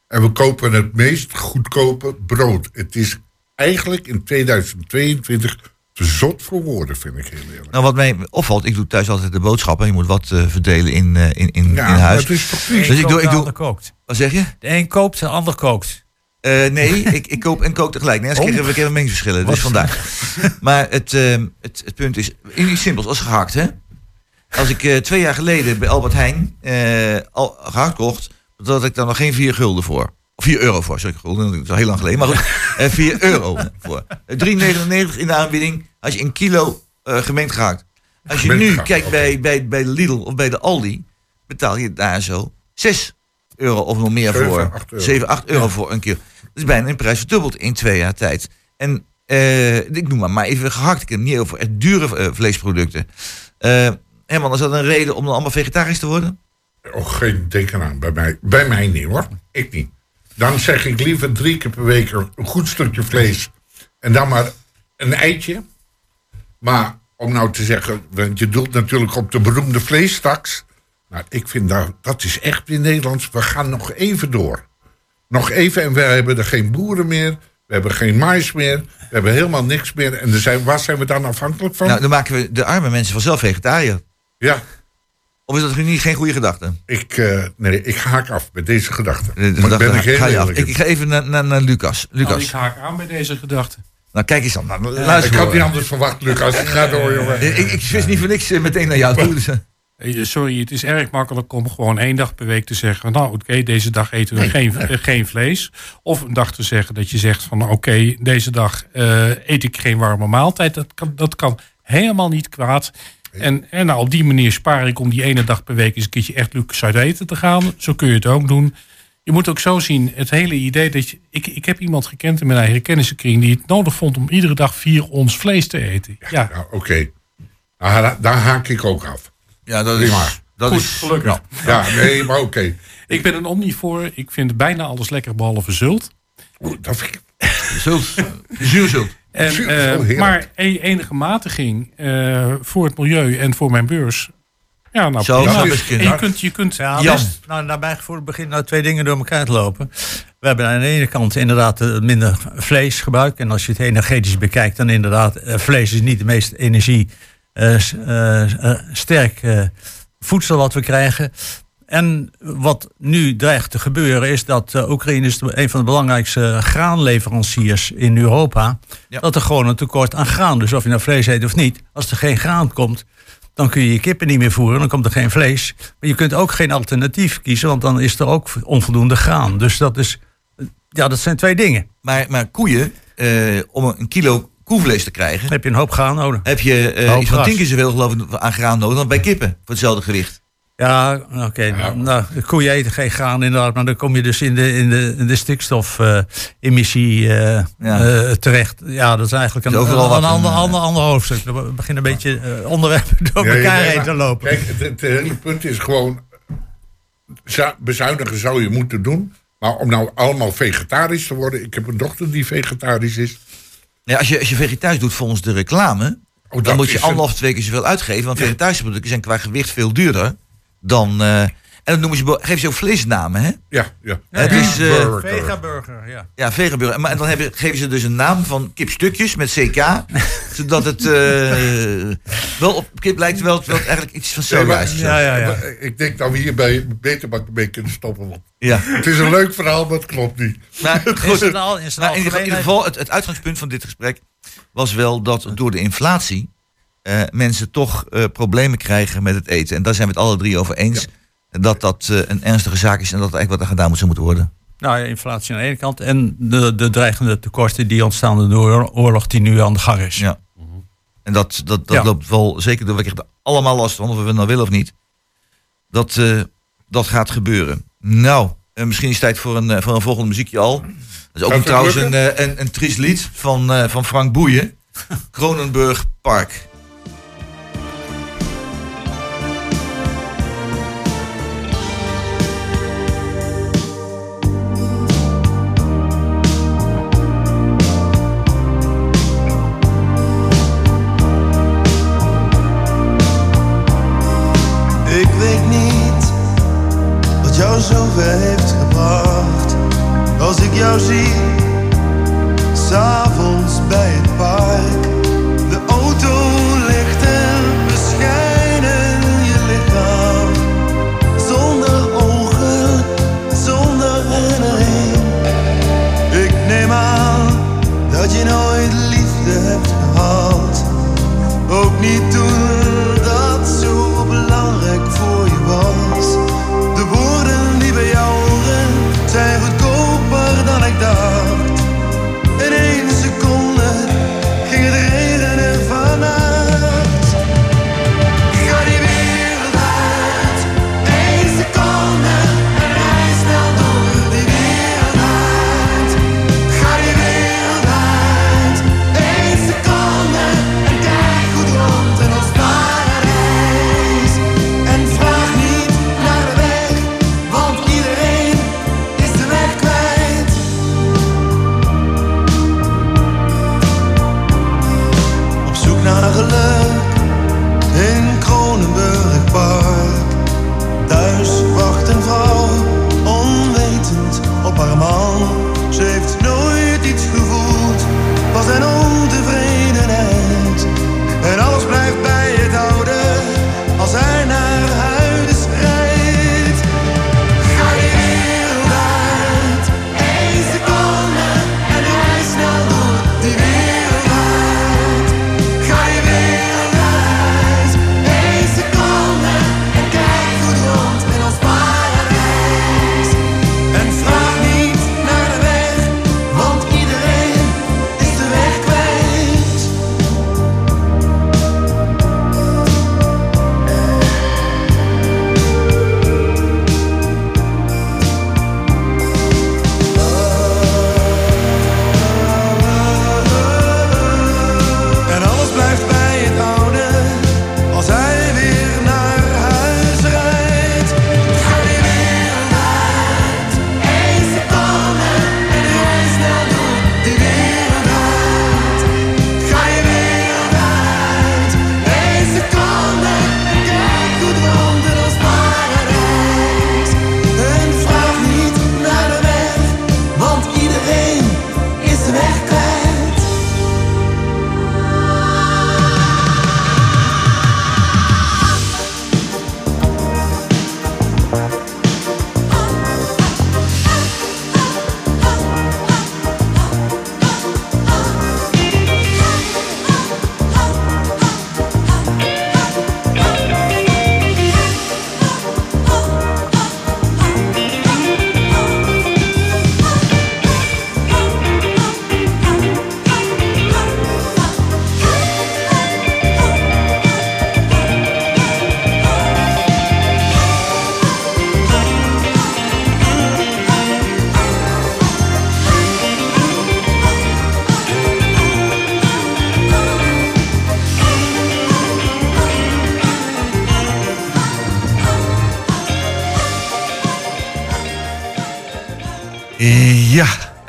En we kopen het meest goedkope brood. Het is eigenlijk in 2022 te zot voor woorden, vind ik heel eerlijk. Nou, wat mij opvalt, ik doe thuis altijd de boodschappen. Je moet wat uh, verdelen in, uh, in, in, ja, in huis. Dat is toch dus ik doe, ik doe. Kookt. Wat zeg je? De een koopt, de ander kookt. Uh, nee, (laughs) ik, ik koop en kook tegelijk. Nee, anders krijgen we een meningsverschillen. Dus vandaar. (laughs) maar het, het, het punt is, iets simpels als gehakt, hè? Als ik twee jaar geleden bij Albert Heijn al gehakt kocht, dan had ik daar nog geen vier gulden voor. 4 euro voor, sorry, gulden, dat is al heel lang geleden. Maar goed, (laughs) 4 euro voor. 3,99 in de aanbieding als je een kilo uh, gemengd gehakt. Als je gemengd nu gehakt, kijkt okay. bij, bij, bij de Lidl of bij de Aldi, betaal je daar zo 6 euro of nog meer 7, voor. 8 euro. 7, 8 euro ja. voor een kilo. Dat is bijna een prijs verdubbeld in twee jaar tijd. En uh, ik noem maar, maar even gehakt. Ik heb het niet over echt dure uh, vleesproducten. Uh, Herman, is dat een reden om dan allemaal vegetarisch te worden? Oh, geen teken aan. Bij mij, bij mij niet hoor. Ik niet. Dan zeg ik liever drie keer per week een goed stukje vlees. En dan maar een eitje. Maar om nou te zeggen, want je doelt natuurlijk op de beroemde vleestaks. Nou, ik vind dat, dat is echt in Nederlands. We gaan nog even door. Nog even en we hebben er geen boeren meer. We hebben geen mais meer. We hebben helemaal niks meer. En er zijn, waar zijn we dan afhankelijk van? Nou, dan maken we de arme mensen vanzelf vegetariër. Ja. Of is dat niet geen goede gedachte? Ik, uh, nee, ik haak af met deze gedachte. De, de gedachte ben ik, ga je af. Ik, ik, ga even naar, naar, naar Lucas. Lucas. Nou, ik haak aan bij deze gedachte. Nou, kijk eens dan. Nou, luister, ik had niet anders verwacht, Lucas. Ga door, jongen. Ik, ik wist niet voor niks eh, meteen naar jou toe. (laughs) Eh. Sorry, het is erg makkelijk om gewoon één dag per week te zeggen... nou, oké, deze dag eten we geen, geen vlees. Of een dag te zeggen dat je zegt van... oké, deze dag uh, eet ik geen warme maaltijd. Dat kan, dat kan helemaal niet kwaad. En, en nou, op die manier spaar ik om die ene dag per week eens een keertje echt Lucas uit eten te gaan. Zo kun je het ook doen. Je moet ook zo zien, het hele idee dat je. Ik, ik heb iemand gekend in mijn eigen kennissenkring die het nodig vond om iedere dag vier ons vlees te eten. Ja, ja. oké. Nou, daar haak ik ook af. Ja, dat is. Maar. Dat Goed, is, gelukkig. Ja, nee, maar oké. (laughs) ik ben een omnivoor. Ik vind bijna alles lekker behalve zult. Oeh, dat vind ik... (laughs) Zult. Zuurzult. En, uh, maar e-, enige matiging uh, voor het milieu en voor mijn beurs. Ja, nou, Zo, nou, je kunt, je kunt ja, best, nou, naar mijn gevoel beginnen nou twee dingen door elkaar te lopen. We hebben aan de ene kant inderdaad minder vleesgebruik. En als je het energetisch bekijkt, dan inderdaad, vlees is niet de meest energie sterk voedsel wat we krijgen. En wat nu dreigt te gebeuren is dat Oekraïne is een van de belangrijkste graanleveranciers in Europa. Dat er gewoon een tekort aan graan. Dus of je nou vlees eet of niet, als er geen graan komt, dan kun je je kippen niet meer voeren. Dan komt er geen vlees. Maar je kunt ook geen alternatief kiezen, want dan is er ook onvoldoende graan. Dus dat is, ja, dat zijn twee dingen. Maar, maar koeien, eh, om een kilo koevlees te krijgen. Heb je een hoop graan nodig. Heb je uh, iets van tien keer zoveel geloof ik aan graan nodig dan bij kippen voor hetzelfde gewicht. Ja, oké. Ja. Nou, koeien eten geen graan inderdaad, maar dan kom je dus in de, in de, in de stikstofemissie uh, ja. uh, terecht. Ja, dat is eigenlijk een, een, een, een ander, ander, ander hoofdstuk. We beginnen een beetje uh, onderwerpen (laughs) door elkaar heen te lopen. Kijk, het, het, hele punt is gewoon, bezuinigen zou je moeten doen. Maar om nou allemaal vegetarisch te worden, ik heb een dochter die vegetarisch is. Ja, als je, als je vegetarisch doet volgens de reclame, oh, dan moet je anderhalf, twee keer zoveel uitgeven. Want vegetarische producten zijn qua gewicht veel duurder dan. Uh, en dat noemen ze, geven ze ook vleesnamen, hè? Ja, ja. Het is, uh, Vegaburger, ja. Ja, vegaburger. Maar en dan hebben, geven ze dus een naam van kipstukjes met CK. (laughs) zodat het uh, wel op kip lijkt, wel, wel eigenlijk iets van soja is. Ja, ja, ja. Ik denk dat we hierbij beter maar mee kunnen stoppen. Want ja. Het is een leuk verhaal, maar het klopt niet. Maar, (laughs) goed, in, al, in, ieder geval, het, het uitgangspunt van dit gesprek was wel dat door de inflatie uh, mensen toch uh, problemen krijgen met het eten. En daar zijn we het alle drie over eens. Dat dat uh, een ernstige zaak is en dat er eigenlijk wat er gedaan moet, moeten worden. Nou ja, inflatie aan de ene kant en de, de dreigende tekorten die ontstaan door de oorlog die nu aan de gang is. Ja. En dat, dat, dat loopt wel zeker door. We krijgen er allemaal last van, of we het nou willen of niet. Dat, dat gaat gebeuren. Nou, misschien is het tijd voor een, voor een volgende muziekje al. Dat is ook een, trouwens een, een, een triest lied van, van Frank Boeien. (laughs) Kronenburg Park. Zover heeft gebracht. Als ik jou zie, s'avonds bij het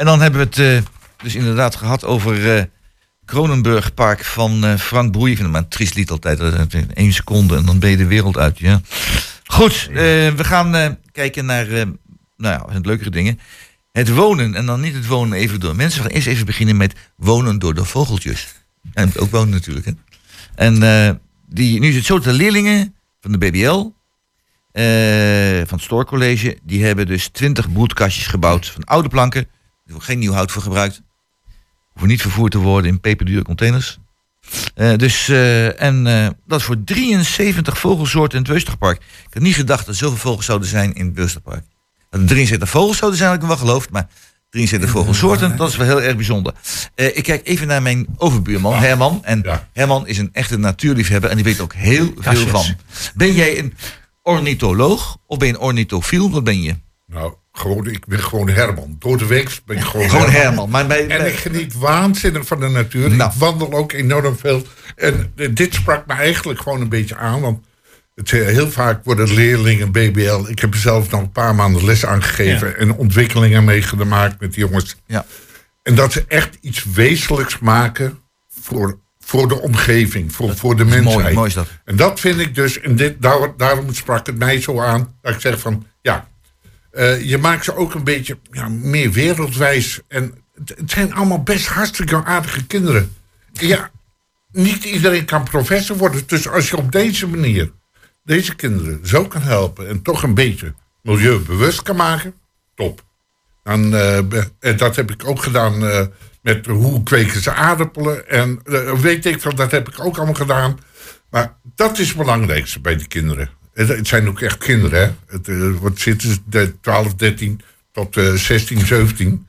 en dan hebben we het eh, dus inderdaad gehad over eh Kronenburg Park van eh, Frank Broei. Ik vind het maar een triest lied altijd. Één seconde en dan ben je de wereld uit. Ja. Goed, we gaan kijken naar nou ja, wat leukere dingen. Het wonen, en dan niet het wonen even door mensen. We gaan eerst even beginnen met wonen door de vogeltjes. En ook wonen natuurlijk. Hè. En die, nu is het zo dat de leerlingen van de BBL, van het Stoorcollege, die hebben dus 20 broedkastjes gebouwd van oude planken. Er wordt geen nieuw hout voor gebruikt. Hoeven niet vervoerd te worden in peperdure containers. Eh, dus, eh, en eh, dat is voor 73 vogelsoorten in het Westerpark. Ik had niet gedacht dat zoveel vogels zouden zijn in het Westerpark. Dat er 73 vogels zouden zijn, had ik wel geloofd. Maar 73 vogelsoorten, dat is wel heel erg bijzonder. Ik kijk even naar mijn overbuurman, Herman. En Ja. Herman is een echte natuurliefhebber en die weet ook heel veel van. Ben jij een ornitholoog of ben je een ornithofiel? Wat ben je? Nou, gewoon, ik ben gewoon Herman. Door de week ben ik gewoon, Gewoon Herman. Maar bij, En ik geniet waanzinnig van de natuur. Nou. Ik wandel ook enorm veel. En eh, dit sprak me eigenlijk gewoon een beetje aan. Want het, eh, heel vaak worden leerlingen BBL. Ik heb zelf nog een paar maanden les aangegeven. Ja. En ontwikkelingen meegemaakt met die jongens. ja. En dat ze echt iets wezenlijks maken voor, voor de omgeving. Voor, voor de mensheid. mooi, mooi is dat. En dat vind ik dus. En dit, daar, daarom sprak het mij zo aan. Dat ik zeg van ja. Eh, je maakt ze ook een beetje ja, meer wereldwijs. En het, zijn allemaal best hartstikke aardige kinderen. Ja, niet iedereen kan professor worden. Dus als je op deze manier deze kinderen zo kan helpen. en toch een beetje milieubewust kan maken. top. Dan, eh, en dat heb ik ook gedaan eh, met hoe kweken ze aardappelen. En weet ik veel, dat heb ik ook allemaal gedaan. Maar dat is het belangrijkste bij de kinderen. Het, het zijn ook echt kinderen, hè. Het, eh, wat zitten ze, de 12, 13 tot eh 16, 17.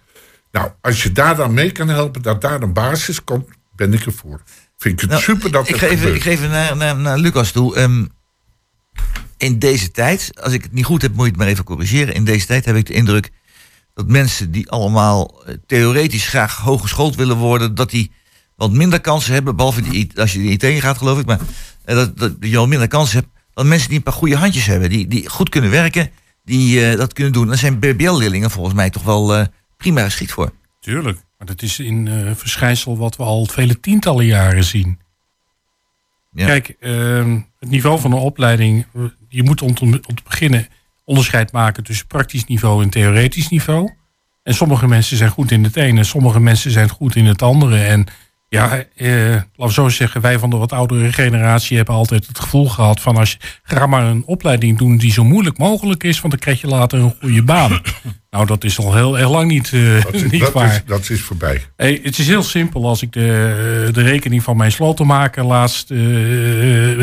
Nou, als je daar dan mee kan helpen, dat daar een basis komt, ben ik ervoor. Vind ik het Nou, super dat ik even, gebeurt. ik ga even naar, naar, naar Lucas toe. Ehm, in deze tijd, als ik het niet goed heb, moet je het maar even corrigeren. In deze tijd heb ik de indruk dat mensen die allemaal eh, theoretisch graag hooggeschoold willen worden, dat die wat minder kansen hebben, behalve die, als je de IT in gaat, geloof ik, maar eh, dat, dat je al minder kansen hebt dan mensen die een paar goede handjes hebben, die, die goed kunnen werken, die eh, dat kunnen doen. Daar zijn BBL-leerlingen volgens mij toch wel eh, prima geschikt voor. Tuurlijk. Maar dat is in eh, verschijnsel wat we al vele tientallen jaren zien. Ja. Kijk, ehm, het niveau van een opleiding. Je moet om te, om te beginnen onderscheid maken tussen praktisch niveau en theoretisch niveau. En sommige mensen zijn goed in het ene, sommige mensen zijn goed in het andere. En ja, eh, laten we zo zeggen, wij van de wat oudere generatie hebben altijd het gevoel gehad van als je ga maar een opleiding doen die zo moeilijk mogelijk is, want dan krijg je later een goede baan. Nou, dat is al heel erg lang niet, eh, Dat is, (laughs) niet dat, waar. is, dat is voorbij. Hey, het is heel simpel. Als ik de, de rekening van mijn slotenmaker laatst eh,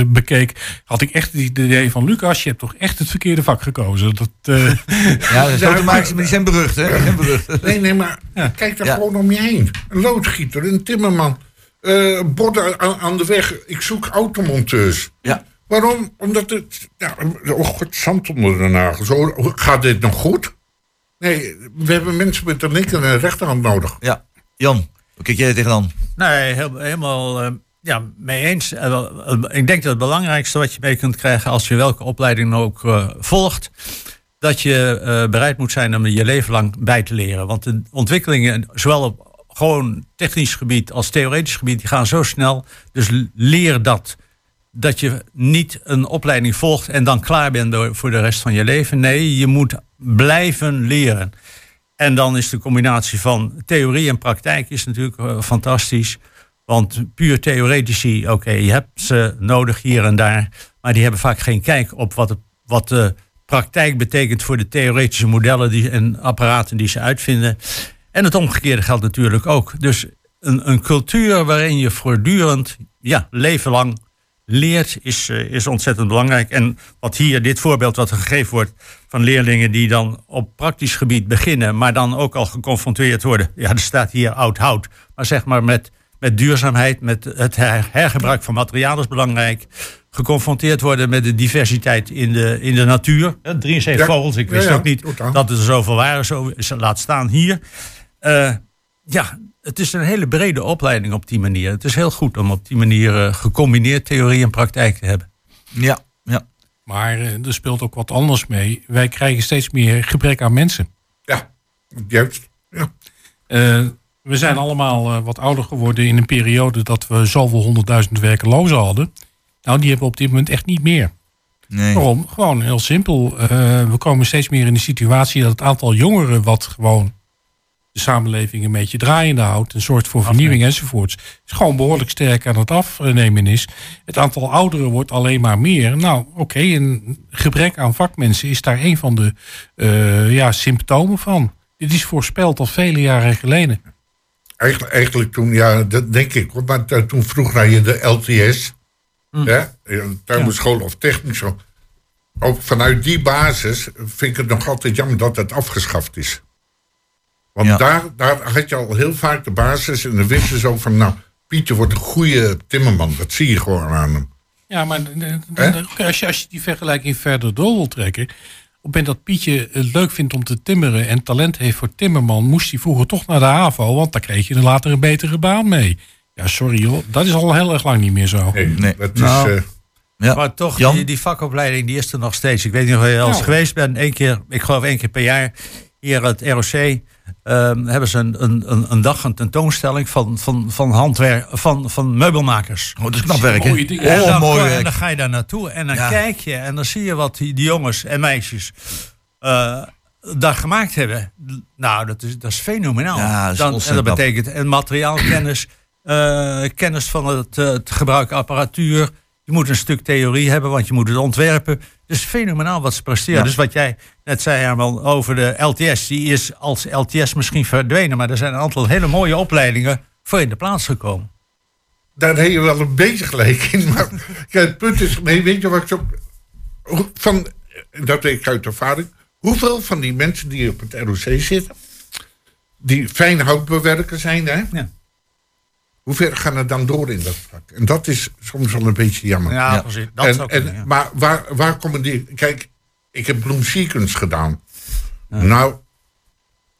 bekeek, had ik echt het idee van Lucas, je hebt toch echt het verkeerde vak gekozen. Dat, eh, (laughs) Ja, de slotenmakers, maar die zijn berucht, hè? Die zijn berucht. (laughs) Nee, nee, maar kijk daar Ja. gewoon om je heen. Een loodgieter, een timmerman, eh borden aan, aan de weg. Ik zoek automonteurs. Ja. Waarom? Omdat het... Ja, oh god, zand onder de nagels. Zo, gaat dit nog goed? Nee, we hebben mensen met een linker en een rechterhand nodig. Ja. Jan, hoe kijk jij er tegenaan? Nee, heel- helemaal eh, ja, mee eens. Eh, eh, ik denk dat het belangrijkste wat je mee kunt krijgen als je welke opleiding ook eh, volgt, dat je eh, bereid moet zijn om er je leven lang bij te leren. Want de ontwikkelingen, zowel op gewoon technisch gebied als theoretisch gebied, die gaan zo snel. Dus leer dat. Dat je niet een opleiding volgt en dan klaar bent door- voor de rest van je leven. Nee, je moet blijven leren. En dan is de combinatie van theorie en praktijk is natuurlijk eh, fantastisch. Want puur theoretici, oké, je hebt ze nodig hier en daar. Maar die hebben vaak geen kijk op wat, wat de praktijk betekent voor de theoretische modellen die, en apparaten die ze uitvinden. En het omgekeerde geldt natuurlijk ook. Dus een, een cultuur waarin je voortdurend, ja, leven lang leert, is, eh, is ontzettend belangrijk. En wat hier, dit voorbeeld wat er gegeven wordt van leerlingen die dan op praktisch gebied beginnen, maar dan ook al geconfronteerd worden. Ja, er staat hier oud hout. Maar zeg maar met, met duurzaamheid, met het her- hergebruik van materialen is belangrijk. Geconfronteerd worden met de diversiteit in de, in de natuur. Eh, 73 Ja. vogels, ik Ja, wist ja, ook niet dat er zoveel waren. Zo laat staan hier. Eh, ja, het is een hele brede opleiding op die manier. Het is heel goed om op die manier eh, gecombineerd theorie en praktijk te hebben. Ja, ja. maar eh, er speelt ook wat anders mee. Wij krijgen steeds meer gebrek aan mensen. Ja, Juist, ja. Eh, we zijn allemaal eh, wat ouder geworden in een periode dat we zoveel honderdduizend werkelozen hadden. Nou, die hebben we op dit moment echt niet meer. Nee. Waarom? Gewoon heel simpel. Eh, we komen steeds meer in de situatie dat het aantal jongeren wat gewoon de samenleving een beetje draaiende houdt, een soort voor vernieuwing enzovoorts, is gewoon behoorlijk sterk aan het afnemen is. Het aantal ouderen wordt alleen maar meer. Nou, oké, een gebrek aan vakmensen is daar een van de eh, ja, symptomen van. Dit is voorspeld al vele jaren geleden. Eigenlijk, eigenlijk toen, ja, dat denk ik. hoor, Maar toen vroeg naar je de LTS. Hè? Tuinbouwschool of technisch. Ook vanuit die basis vind ik het nog altijd jammer dat het afgeschaft is. Want Ja. daar, daar had je al heel vaak de basis. En dan wisten ze ook van, nou, Pietje wordt een goede timmerman. Dat zie je gewoon aan hem. Ja, maar eh, als je, als je die vergelijking verder door wil trekken. Op het moment dat Pietje het leuk vindt om te timmeren en talent heeft voor timmerman, moest hij vroeger toch naar de HAVO, want daar kreeg je er later een betere baan mee. Ja, sorry joh, dat is al heel erg lang niet meer zo. Nee, Nee. dat is... Nou, eh, Ja. Maar toch, die, die vakopleiding die is er nog steeds. Ik weet niet of je al eens Nou. geweest bent. Eén keer, ik geloof één keer per jaar. Hier het ROC ehm, hebben ze een, een, een, een dag een tentoonstelling van, van, van, handwerk, van, van meubelmakers. Oh, dat is knap werk, hè? Mooie dingen. en, dan, mooi en dan ga je daar naartoe en dan Ja. kijk je en dan zie je wat die, die jongens en meisjes eh, daar gemaakt hebben. Nou, dat is, dat is fenomenaal. Ja, dat is dan, en dat betekent en materiaalkennis, eh, kennis van het, eh, het gebruik apparatuur. Je moet een stuk theorie hebben, want je moet het ontwerpen. Dus fenomenaal wat ze presteren. Ja. Dus wat jij net zei, Herman, over de LTS. Die is als LTS misschien verdwenen. Maar er zijn een aantal hele mooie opleidingen voor in de plaats gekomen. daar heb je wel een beetje gelijk in. Maar (laughs) kijk, het punt is, nee, weet je wat ik zo... Van, dat weet ik uit ervaring. Hoeveel van die mensen die op het ROC zitten... die fijn houtbewerker zijn, hè? Ja. Hoeveel gaan er dan door in dat vak? En dat is soms wel een beetje jammer. Ja, Ja. precies. Dat en, zou en, kunnen, ja. Maar waar, waar komen die... Kijk, ik heb Bloem Sequence gedaan. Nou,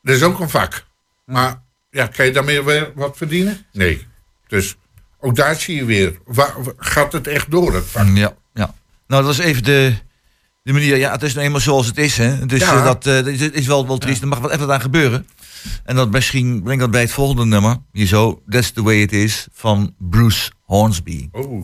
dat is ook een vak. Maar ja, kan je daarmee weer wat verdienen? Nee. Dus ook daar zie je weer. Waar, gaat het echt door, het vak? Ja, ja. Nou, dat is even de, de manier. Ja, het is nou eenmaal zoals het is. Hè. Dus Ja. dat, eh, dat is wel, wel triest. Er mag wat even aan gebeuren. En dat misschien brengt dat bij het volgende nummer. Hier zo, That's the Way It Is van Bruce Hornsby. Oh.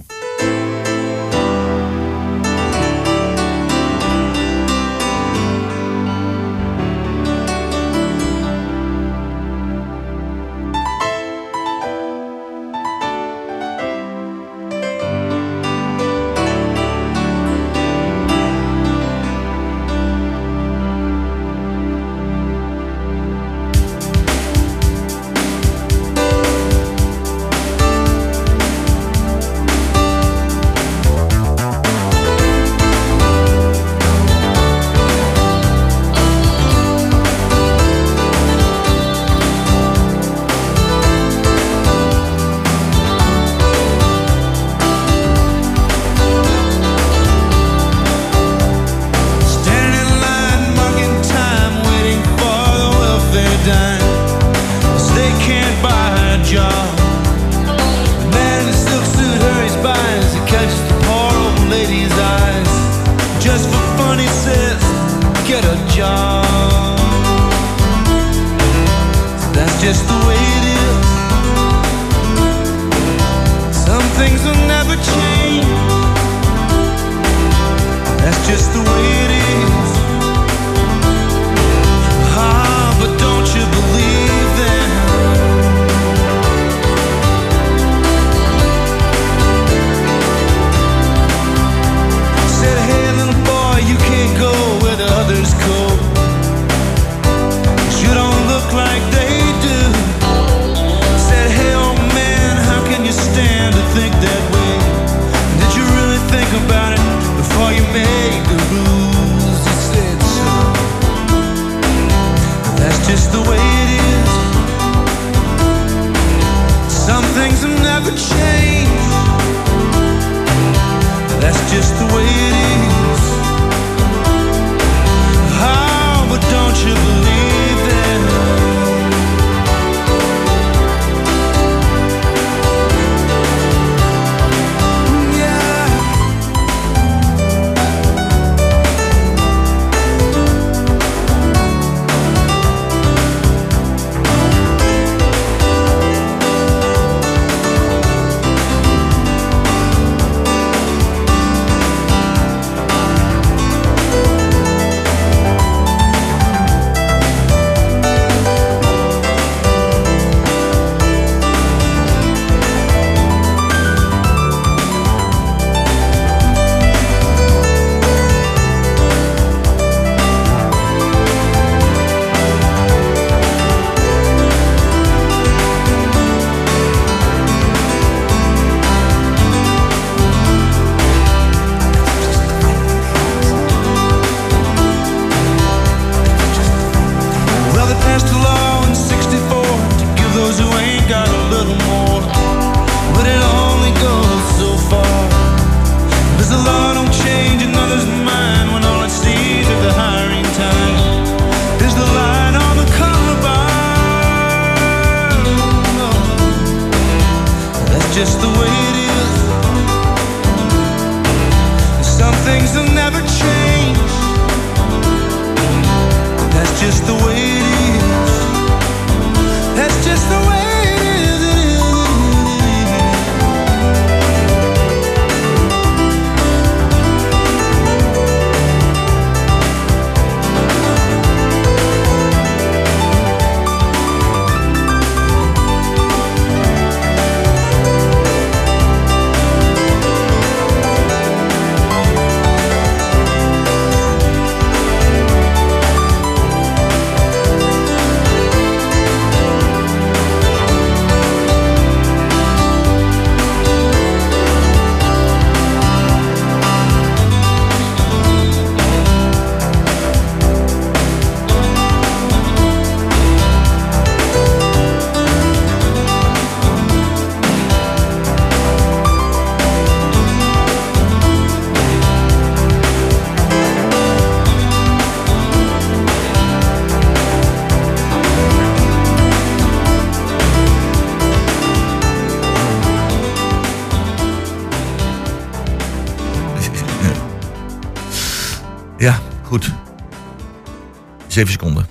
7 seconden.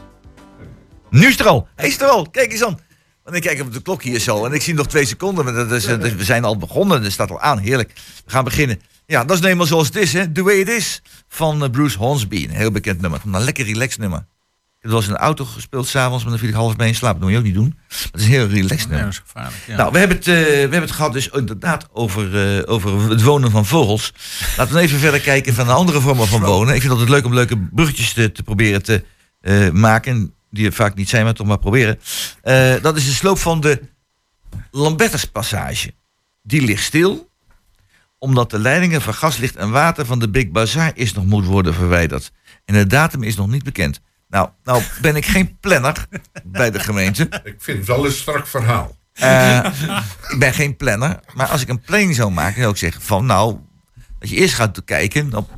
Nu is er al. Hij is er al. Kijk eens aan. Want ik kijk op de klok hier zo en ik zie nog twee seconden. Dat is, we zijn al begonnen. Dat staat al aan. Heerlijk. We gaan beginnen. Ja, dat is nou helemaal zoals het is. Hè? The Way It Is van eh, Bruce Hornsby. Een heel bekend nummer. Een lekker relaxed nummer. Ik was in de auto gespeeld s'avonds, maar dan viel ik half mee in slaap. Dat moet je ook niet doen. Dat het is een heel relaxed nummer. Nou, we hebben, het, eh, we hebben het gehad dus inderdaad over, eh, over het wonen van vogels. Laten we even verder kijken van de andere vormen van wonen. Ik vind het altijd leuk om leuke bruggetjes te, te proberen te eh, maken. Die er vaak niet zijn, maar toch maar proberen. Eh, dat is de sloop van de Lambertuspassage. Die ligt stil, omdat de leidingen van gas, licht en water van de Big Bazaar is nog moet worden verwijderd. En de datum is nog niet bekend. Nou, nou ben ik geen planner bij de gemeente. Ik vind het wel een strak verhaal. Eh, ik ben geen planner, maar als ik een planning zou maken, zou ik zeggen van nou, dat je eerst gaat kijken op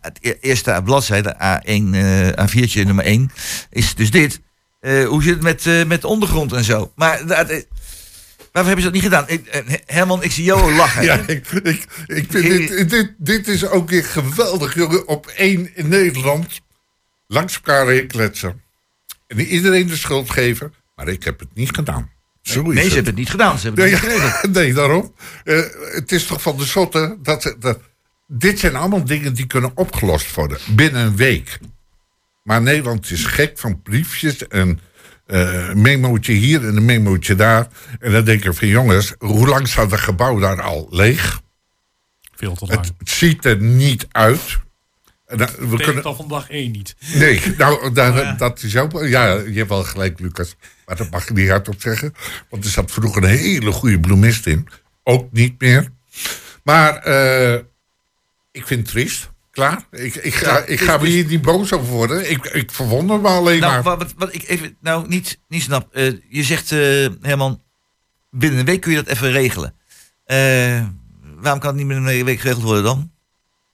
het e- eerste bladzijde A1, eh A4'tje nummer 1, is dus dit. Eh, hoe zit het met, eh, met de ondergrond en zo? Maar dat, waarvoor hebben ze dat niet gedaan? Ik, Herman, ik zie jou lachen. (laughs) Ja, ik, ik, ik vind dit, dit, dit is ook weer geweldig, jongen. Op één in Nederland langs elkaar heen kletsen. En iedereen de schuld geven. Maar ik heb het niet gedaan. Zo is nee, ze hebben het niet gedaan. Ze hebben Nee, het niet (laughs) nee daarom. Het is toch van de zotte dat, dat. Dit zijn allemaal dingen die kunnen opgelost worden binnen een week. Maar Nederland is gek van briefjes en een memootje hier en een memootje daar. En dan denk ik van jongens, hoe lang staat het gebouw daar al leeg? Veel te lang. Het, het ziet er niet uit. We kunnen, al van dag één niet. Nee, (laughs) nou, daar- dat is ook. Ja, je hebt wel gelijk, Lucas. Maar dat mag je niet hardop zeggen. Want er zat vroeger een hele goede bloemist in. Ook niet meer. Maar eh, ik vind het triest. Klaar. Ik, ik ga, Ja, ik ga dus- hier niet boos over worden. Ik, ik verwonder me alleen Nou, maar. wat, wat, wat ik even nou niet, niet snap. eh, je zegt, eh, Herman, binnen een week kun je dat even regelen. Eh, waarom kan het niet binnen een week geregeld worden dan?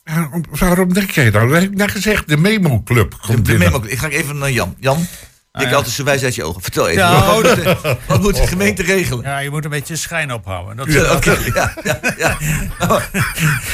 Waarom, waarom denk jij nou? Dat heb ik net gezegd. De Memo Club De, komt de binnen. memo, ik ga even naar Jan. Jan, ik altijd zo wijs uit je ogen. Vertel even. Ja, wat, moet de, wat moet de gemeente regelen? Ja, je moet een beetje schijn ophouden. Dat, Ja, (laughs) ja, ja, ja. Nou,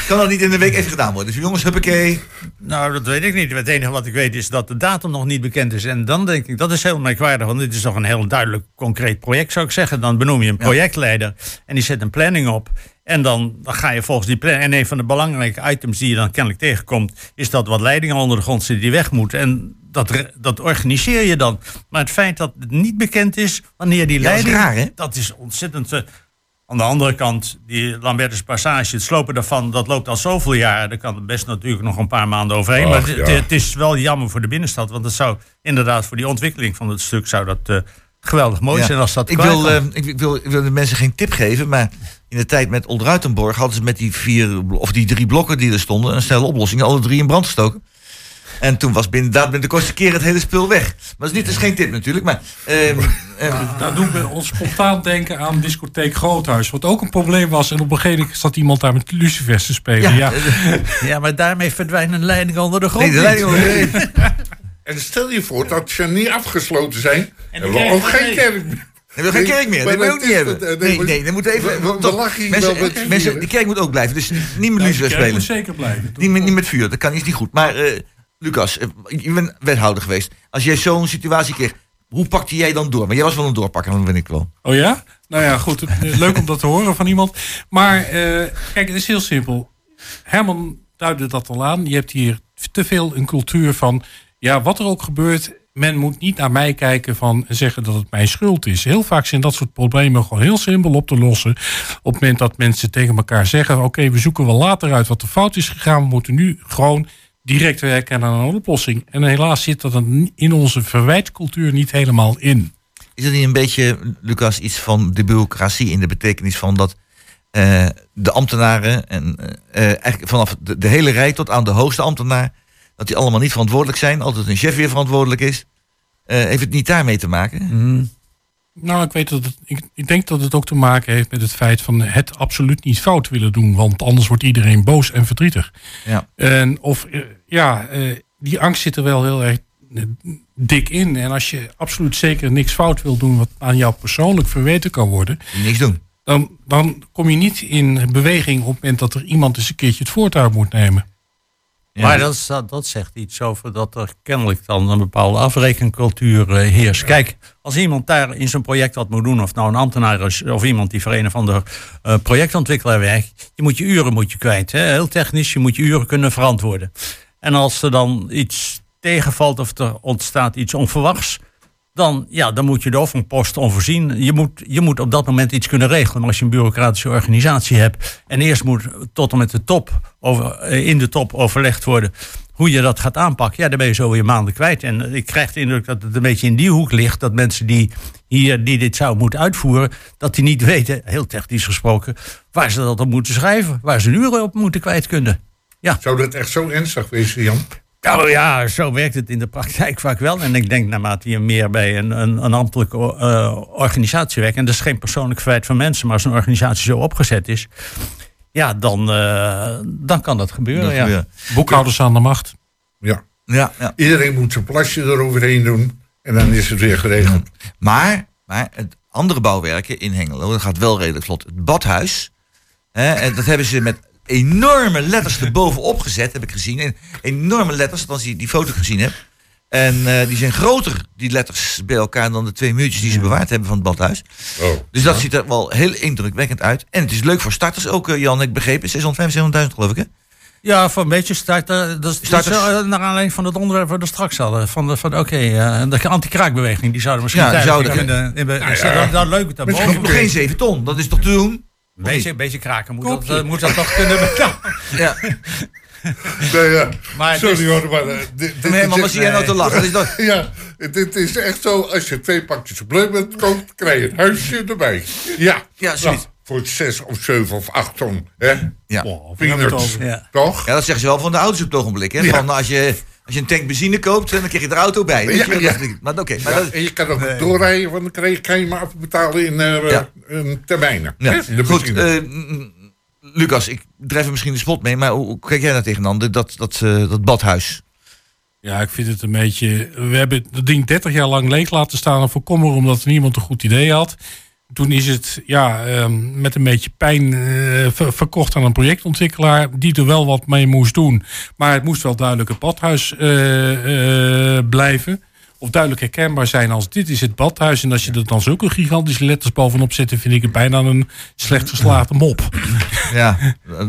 kan dat niet in een week even gedaan worden? Dus jongens, huppakee. Nou, dat weet ik niet. Het enige wat ik weet is dat de datum nog niet bekend is. En dan denk ik, dat is heel merkwaardig. Want dit is toch een heel duidelijk concreet project, zou ik zeggen. Dan benoem je een projectleider en die zet een planning op. En dan, dan ga je volgens die planning. En een van de belangrijke items die je dan kennelijk tegenkomt... is dat wat leidingen onder de grond zitten die weg moeten. En dat, dat organiseer je dan. Maar het feit dat het niet bekend is wanneer die Ja, dat is leiding... raar, hè? dat is ontzettend... eh, aan de andere kant, die Lambertus Passage, het slopen daarvan, dat loopt al zoveel jaar. Daar kan er best natuurlijk nog een paar maanden overheen. maar het, ja. het is wel jammer voor de binnenstad. Want het zou inderdaad voor die ontwikkeling van het stuk zou dat eh, geweldig mooi Ja. zijn als dat ik wil, eh, ik, ik wil, ik wil de mensen geen tip geven, maar in de tijd met Oldruitenborg hadden ze met die vier of die drie blokken die er stonden een snelle oplossing, alle drie in brand gestoken. En toen was binnen, inderdaad binnen de kortste keer het hele spul weg. Maar dat is, niet, dat is geen tip natuurlijk, maar... Daar doen we ons spontaan denken aan discotheek Groothuis. Wat ook een probleem was. En op een gegeven moment zat iemand daar met lucifers te spelen. Ja, Ja, (laughs) maar daarmee verdwijnt een leiding onder de grond. nee, de. (laughs) En stel je voor dat ze niet afgesloten zijn. En we ook geen kerk meer. Nee, we hebben geen kerk meer. Dat wil ik het niet hebben. wat- Nee, nee, dan moet even... we- we- we lachen hier mensen, wel met mensen, vuur, die kerk moet ook blijven. Dus (laughs) niet met Ja, spelen. moet zeker blijven. Niet met, niet met vuur, dat kan is niet goed. Maar eh, Lucas, eh, je bent wethouder geweest. Als jij zo'n situatie kreeg, hoe pakte jij dan door? Maar jij was wel een doorpakker, dat ben ik wel. Oh ja? Nou ja, goed. Leuk om dat te horen van iemand. Maar eh, kijk, het is heel simpel. Herman duidde dat al aan. Je hebt hier te veel een cultuur van... Ja, wat er ook gebeurt... Men moet niet naar mij kijken van en zeggen dat het mijn schuld is. Heel vaak zijn dat soort problemen gewoon heel simpel op te lossen. Op het moment dat mensen tegen elkaar zeggen: Oké, we zoeken wel later uit wat er fout is gegaan. We moeten nu gewoon direct werken aan een oplossing. En helaas zit dat in onze verwijtcultuur niet helemaal in. Is het niet een beetje, Lucas, iets van de bureaucratie in de betekenis van dat eh, de ambtenaren en eh, eh, eigenlijk vanaf de, de hele rij tot aan de hoogste ambtenaar, dat die allemaal niet verantwoordelijk zijn, altijd een chef weer verantwoordelijk is? Eh, heeft het niet daarmee te maken? Nou, ik, weet dat het, ik, ik denk dat het ook te maken heeft met het feit van het absoluut niet fout willen doen. Want anders wordt iedereen boos en verdrietig. Ja. En of, eh, ja, eh, die angst zit er wel heel erg dik in. En als je absoluut zeker niks fout wil doen wat aan jou persoonlijk verweten kan worden. Niks doen. Dan, dan kom je niet in beweging op het moment dat er iemand eens een keertje het voortouw moet nemen. Maar dat, dat zegt iets over dat er kennelijk dan een bepaalde afrekencultuur eh, heerst. Kijk, als iemand daar in zijn project wat moet doen, of nou een ambtenaar is, of iemand die voor een of ander eh, projectontwikkelaar werkt, je moet je uren moet je kwijt. Hè? Heel technisch, je moet je uren kunnen verantwoorden. En als er dan iets tegenvalt of er ontstaat iets onverwachts, dan, ja, dan moet je de overpost onvoorzien. Je moet, je moet op dat moment iets kunnen regelen. Maar als je een bureaucratische organisatie hebt en eerst moet tot en met de top over, eh, in de top overlegd worden hoe je dat gaat aanpakken, ja, dan ben je zo weer maanden kwijt. En ik krijg de indruk dat het een beetje in die hoek ligt dat mensen die hier die dit zouden moeten uitvoeren, dat die niet weten, heel technisch gesproken, waar ze dat op moeten schrijven, waar ze een uren op moeten kwijt kunnen. Ja. Zou dat echt zo ernstig wezen, Jan? Nou ja, zo werkt het in de praktijk vaak wel. En ik denk naarmate je meer bij een, een, een ambtelijke eh, organisatie werkt... en dat is geen persoonlijk feit van mensen... maar als een organisatie zo opgezet is... ja, dan, eh, dan kan dat gebeuren. Dat ja. Boekhouders aan de macht. Ja. Ja, ja. Iedereen moet zijn plasje eroverheen doen. En dan is het weer geregeld. Maar, maar het andere bouwwerken in Hengelo, dat gaat wel redelijk vlot. Het badhuis, hè, en dat hebben ze met enorme letters erbovenop gezet, heb ik gezien. En enorme letters, als je die foto gezien hebt. En eh, die zijn groter, die letters bij elkaar, dan de twee muurtjes die ze bewaard hebben van het badhuis. Oh. Dus dat ziet er wel heel indrukwekkend uit. En het is leuk voor starters ook, eh, Jan, ik begreep. 675.000 geloof ik, hè? Ja, voor een beetje starten. Dat is, eh, naar aanleiding van het onderwerp waar we straks hadden. Van, de, van oké, de anti-kraakbeweging, die zouden misschien Ja, zouden- in de- in de- Nou ja. dat, dat leuk. Nog geen 7 ton, dat is toch te doen? Een beetje, een beetje kraken moet dat, Kopje. moet dat toch kunnen (laughs) betalen. Ja. (laughs) Nee, ja. Maar Sorry dus- hoor, maar... eh, dit, dit Nee, maar zie jij nou te lachen? (laughs) Dat is toch... Ja, dit is echt zo. Als je twee pakjes bleubent koopt, krijg je een huisje erbij. Ja. Ja, zoiets. Nou, voor zes of zeven of acht ton. Hè? Ja. Wow, hebben het Peanuts. Ja. Toch? Ja, dat zeggen ze wel van de auto's op het ogenblik. Hè? Ja. Van als, je, als je een tank benzine koopt, dan krijg je er auto bij. Weet Ja, je wel? ja. Dat- Maar oké, maar Ja, dat- en je kan ook doorrijden, want dan krijg je, kan je maar afbetalen in eh Ja. een termijnen. ja. Hè? De Goed, benzine. eh, Lucas, ik drijf er misschien de spot mee, maar hoe, hoe kijk jij daar tegenaan? Dat, dat, dat, eh, dat badhuis. Ja, ik vind het een beetje. We hebben het ding 30 jaar lang leeg laten staan. En voorkomen omdat niemand een goed idee had. Toen is het ja, ehm, met een beetje pijn eh, ver- verkocht aan een projectontwikkelaar. die er wel wat mee moest doen. Maar het moest wel duidelijk het badhuis eh, eh, blijven. Of duidelijk herkenbaar zijn als dit is het badhuis. En als je er dan zulke gigantische letters bovenop zet. dan vind ik het bijna een slecht geslaagde mop. (laughs) Ja,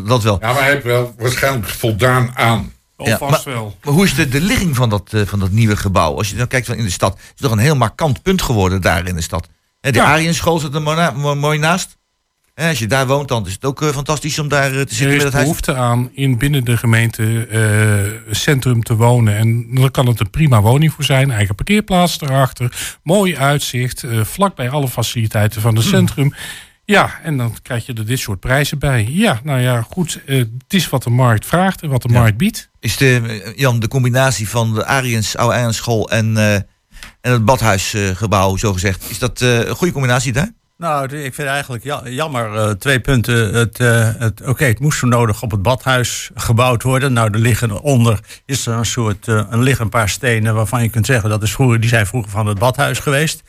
dat wel. Ja, maar hij heeft wel waarschijnlijk voldaan aan. Ja, vast maar- wel. Maar hoe is de, de ligging van dat, van dat nieuwe gebouw? Als je dan kijkt van in de stad, is het toch een heel markant punt geworden daar in de stad. De Ja. Ariënschool zit er mooi, mo- mooi naast. Als je daar woont, dan is het ook eh, fantastisch om daar eh, te Er zitten is met het huis. behoefte aan in binnen de gemeente eh, centrum te wonen. En dan kan het een prima woning voor zijn. Eigen parkeerplaats erachter. Mooi uitzicht. vlakbij alle faciliteiten van het centrum. Ja, en dan krijg je er dit soort prijzen bij. Ja, nou ja, goed. het is wat de markt vraagt en wat de Ja. markt biedt. Is de, Jan, de combinatie van de Ariëns, oude Ariënsschool en, en het badhuisgebouw, zo gezegd, is dat eh, een goede combinatie daar? Nou, ik vind eigenlijk ja- jammer. eh, twee punten. Het, eh, het, Oké, het moest zo nodig op het badhuis gebouwd worden. Nou, er liggen onder is er een soort. eh, er liggen een paar stenen waarvan je kunt zeggen dat is vroeger, die zijn vroeger van het badhuis geweest.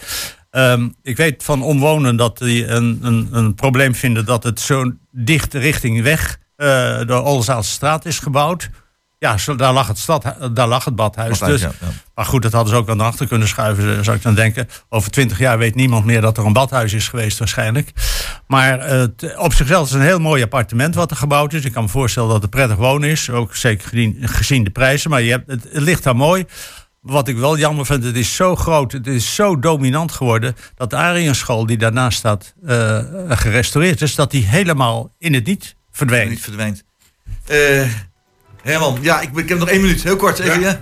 Ehm, ik weet van omwonenden dat die een, een, een probleem vinden dat het zo dicht richting weg uh, de Olzaalse straat is gebouwd. Ja, zo, daar, lag het stad, daar lag het badhuis. Badhuis, dus, ja, ja. Maar goed, dat hadden ze ook aan de achter kunnen schuiven, zou ik dan denken. Over twintig jaar weet niemand meer dat er een badhuis is geweest waarschijnlijk. Maar eh, t- op zichzelf is het een heel mooi appartement wat er gebouwd is. Ik kan me voorstellen dat het prettig wonen is. Ook zeker gezien, gezien de prijzen. Maar je hebt, het, het ligt daar mooi. Wat ik wel jammer vind, het is zo groot, het is zo dominant geworden... dat de Ariënschool die daarnaast staat eh, gerestaureerd is... dat die helemaal in het niet verdwijnt. Niet verdwijnt. Herman, ja, ik, ik heb nog één minuut. Heel kort, even, ja?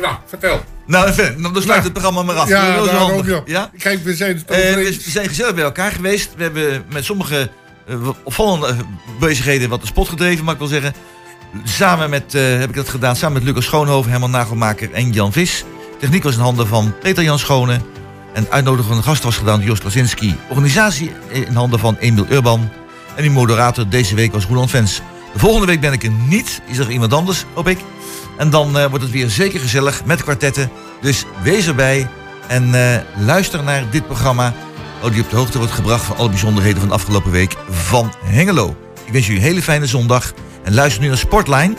Nou, vertel. Nou, even, nou, dan sluit het programma maar af. Ja, Dat is handig. Ja? Kijk, we zijn Eh, we, we zijn gezellig bij elkaar geweest. We hebben met sommige eh, opvallende eh, bezigheden wat de spot gedreven, mag ik wel zeggen. Samen met, heb ik dat gedaan, samen met Lucas Schoonhoven, Herman Nagelmaker en Jan Vis. Techniek was in handen van Peter Jan Schone. En uitnodigen van de gast was gedaan door Jos Krasinski. Organisatie in handen van Emiel Urban. En die moderator deze week was Roland Vens. De volgende week ben ik er niet. Is er iemand anders, hoop ik. En dan eh, wordt het weer zeker gezellig met kwartetten. Dus wees erbij en eh, luister naar dit programma. Oh, die op de hoogte wordt gebracht van alle bijzonderheden van de afgelopen week van Hengelo. Ik wens jullie een hele fijne zondag. En luister nu naar Sportline.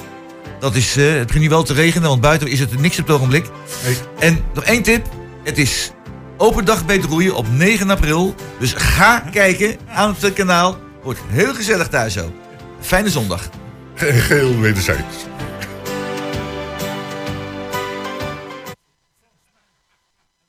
Dat is, eh, het begint nu wel te regenen, want buiten is het niks op het ogenblik. Nee. En nog één tip. Het is open dag beter roeien op 9 april. Dus ga kijken aan het kanaal. Wordt heel gezellig thuis zo. Fijne zondag. Geheel wederzijds.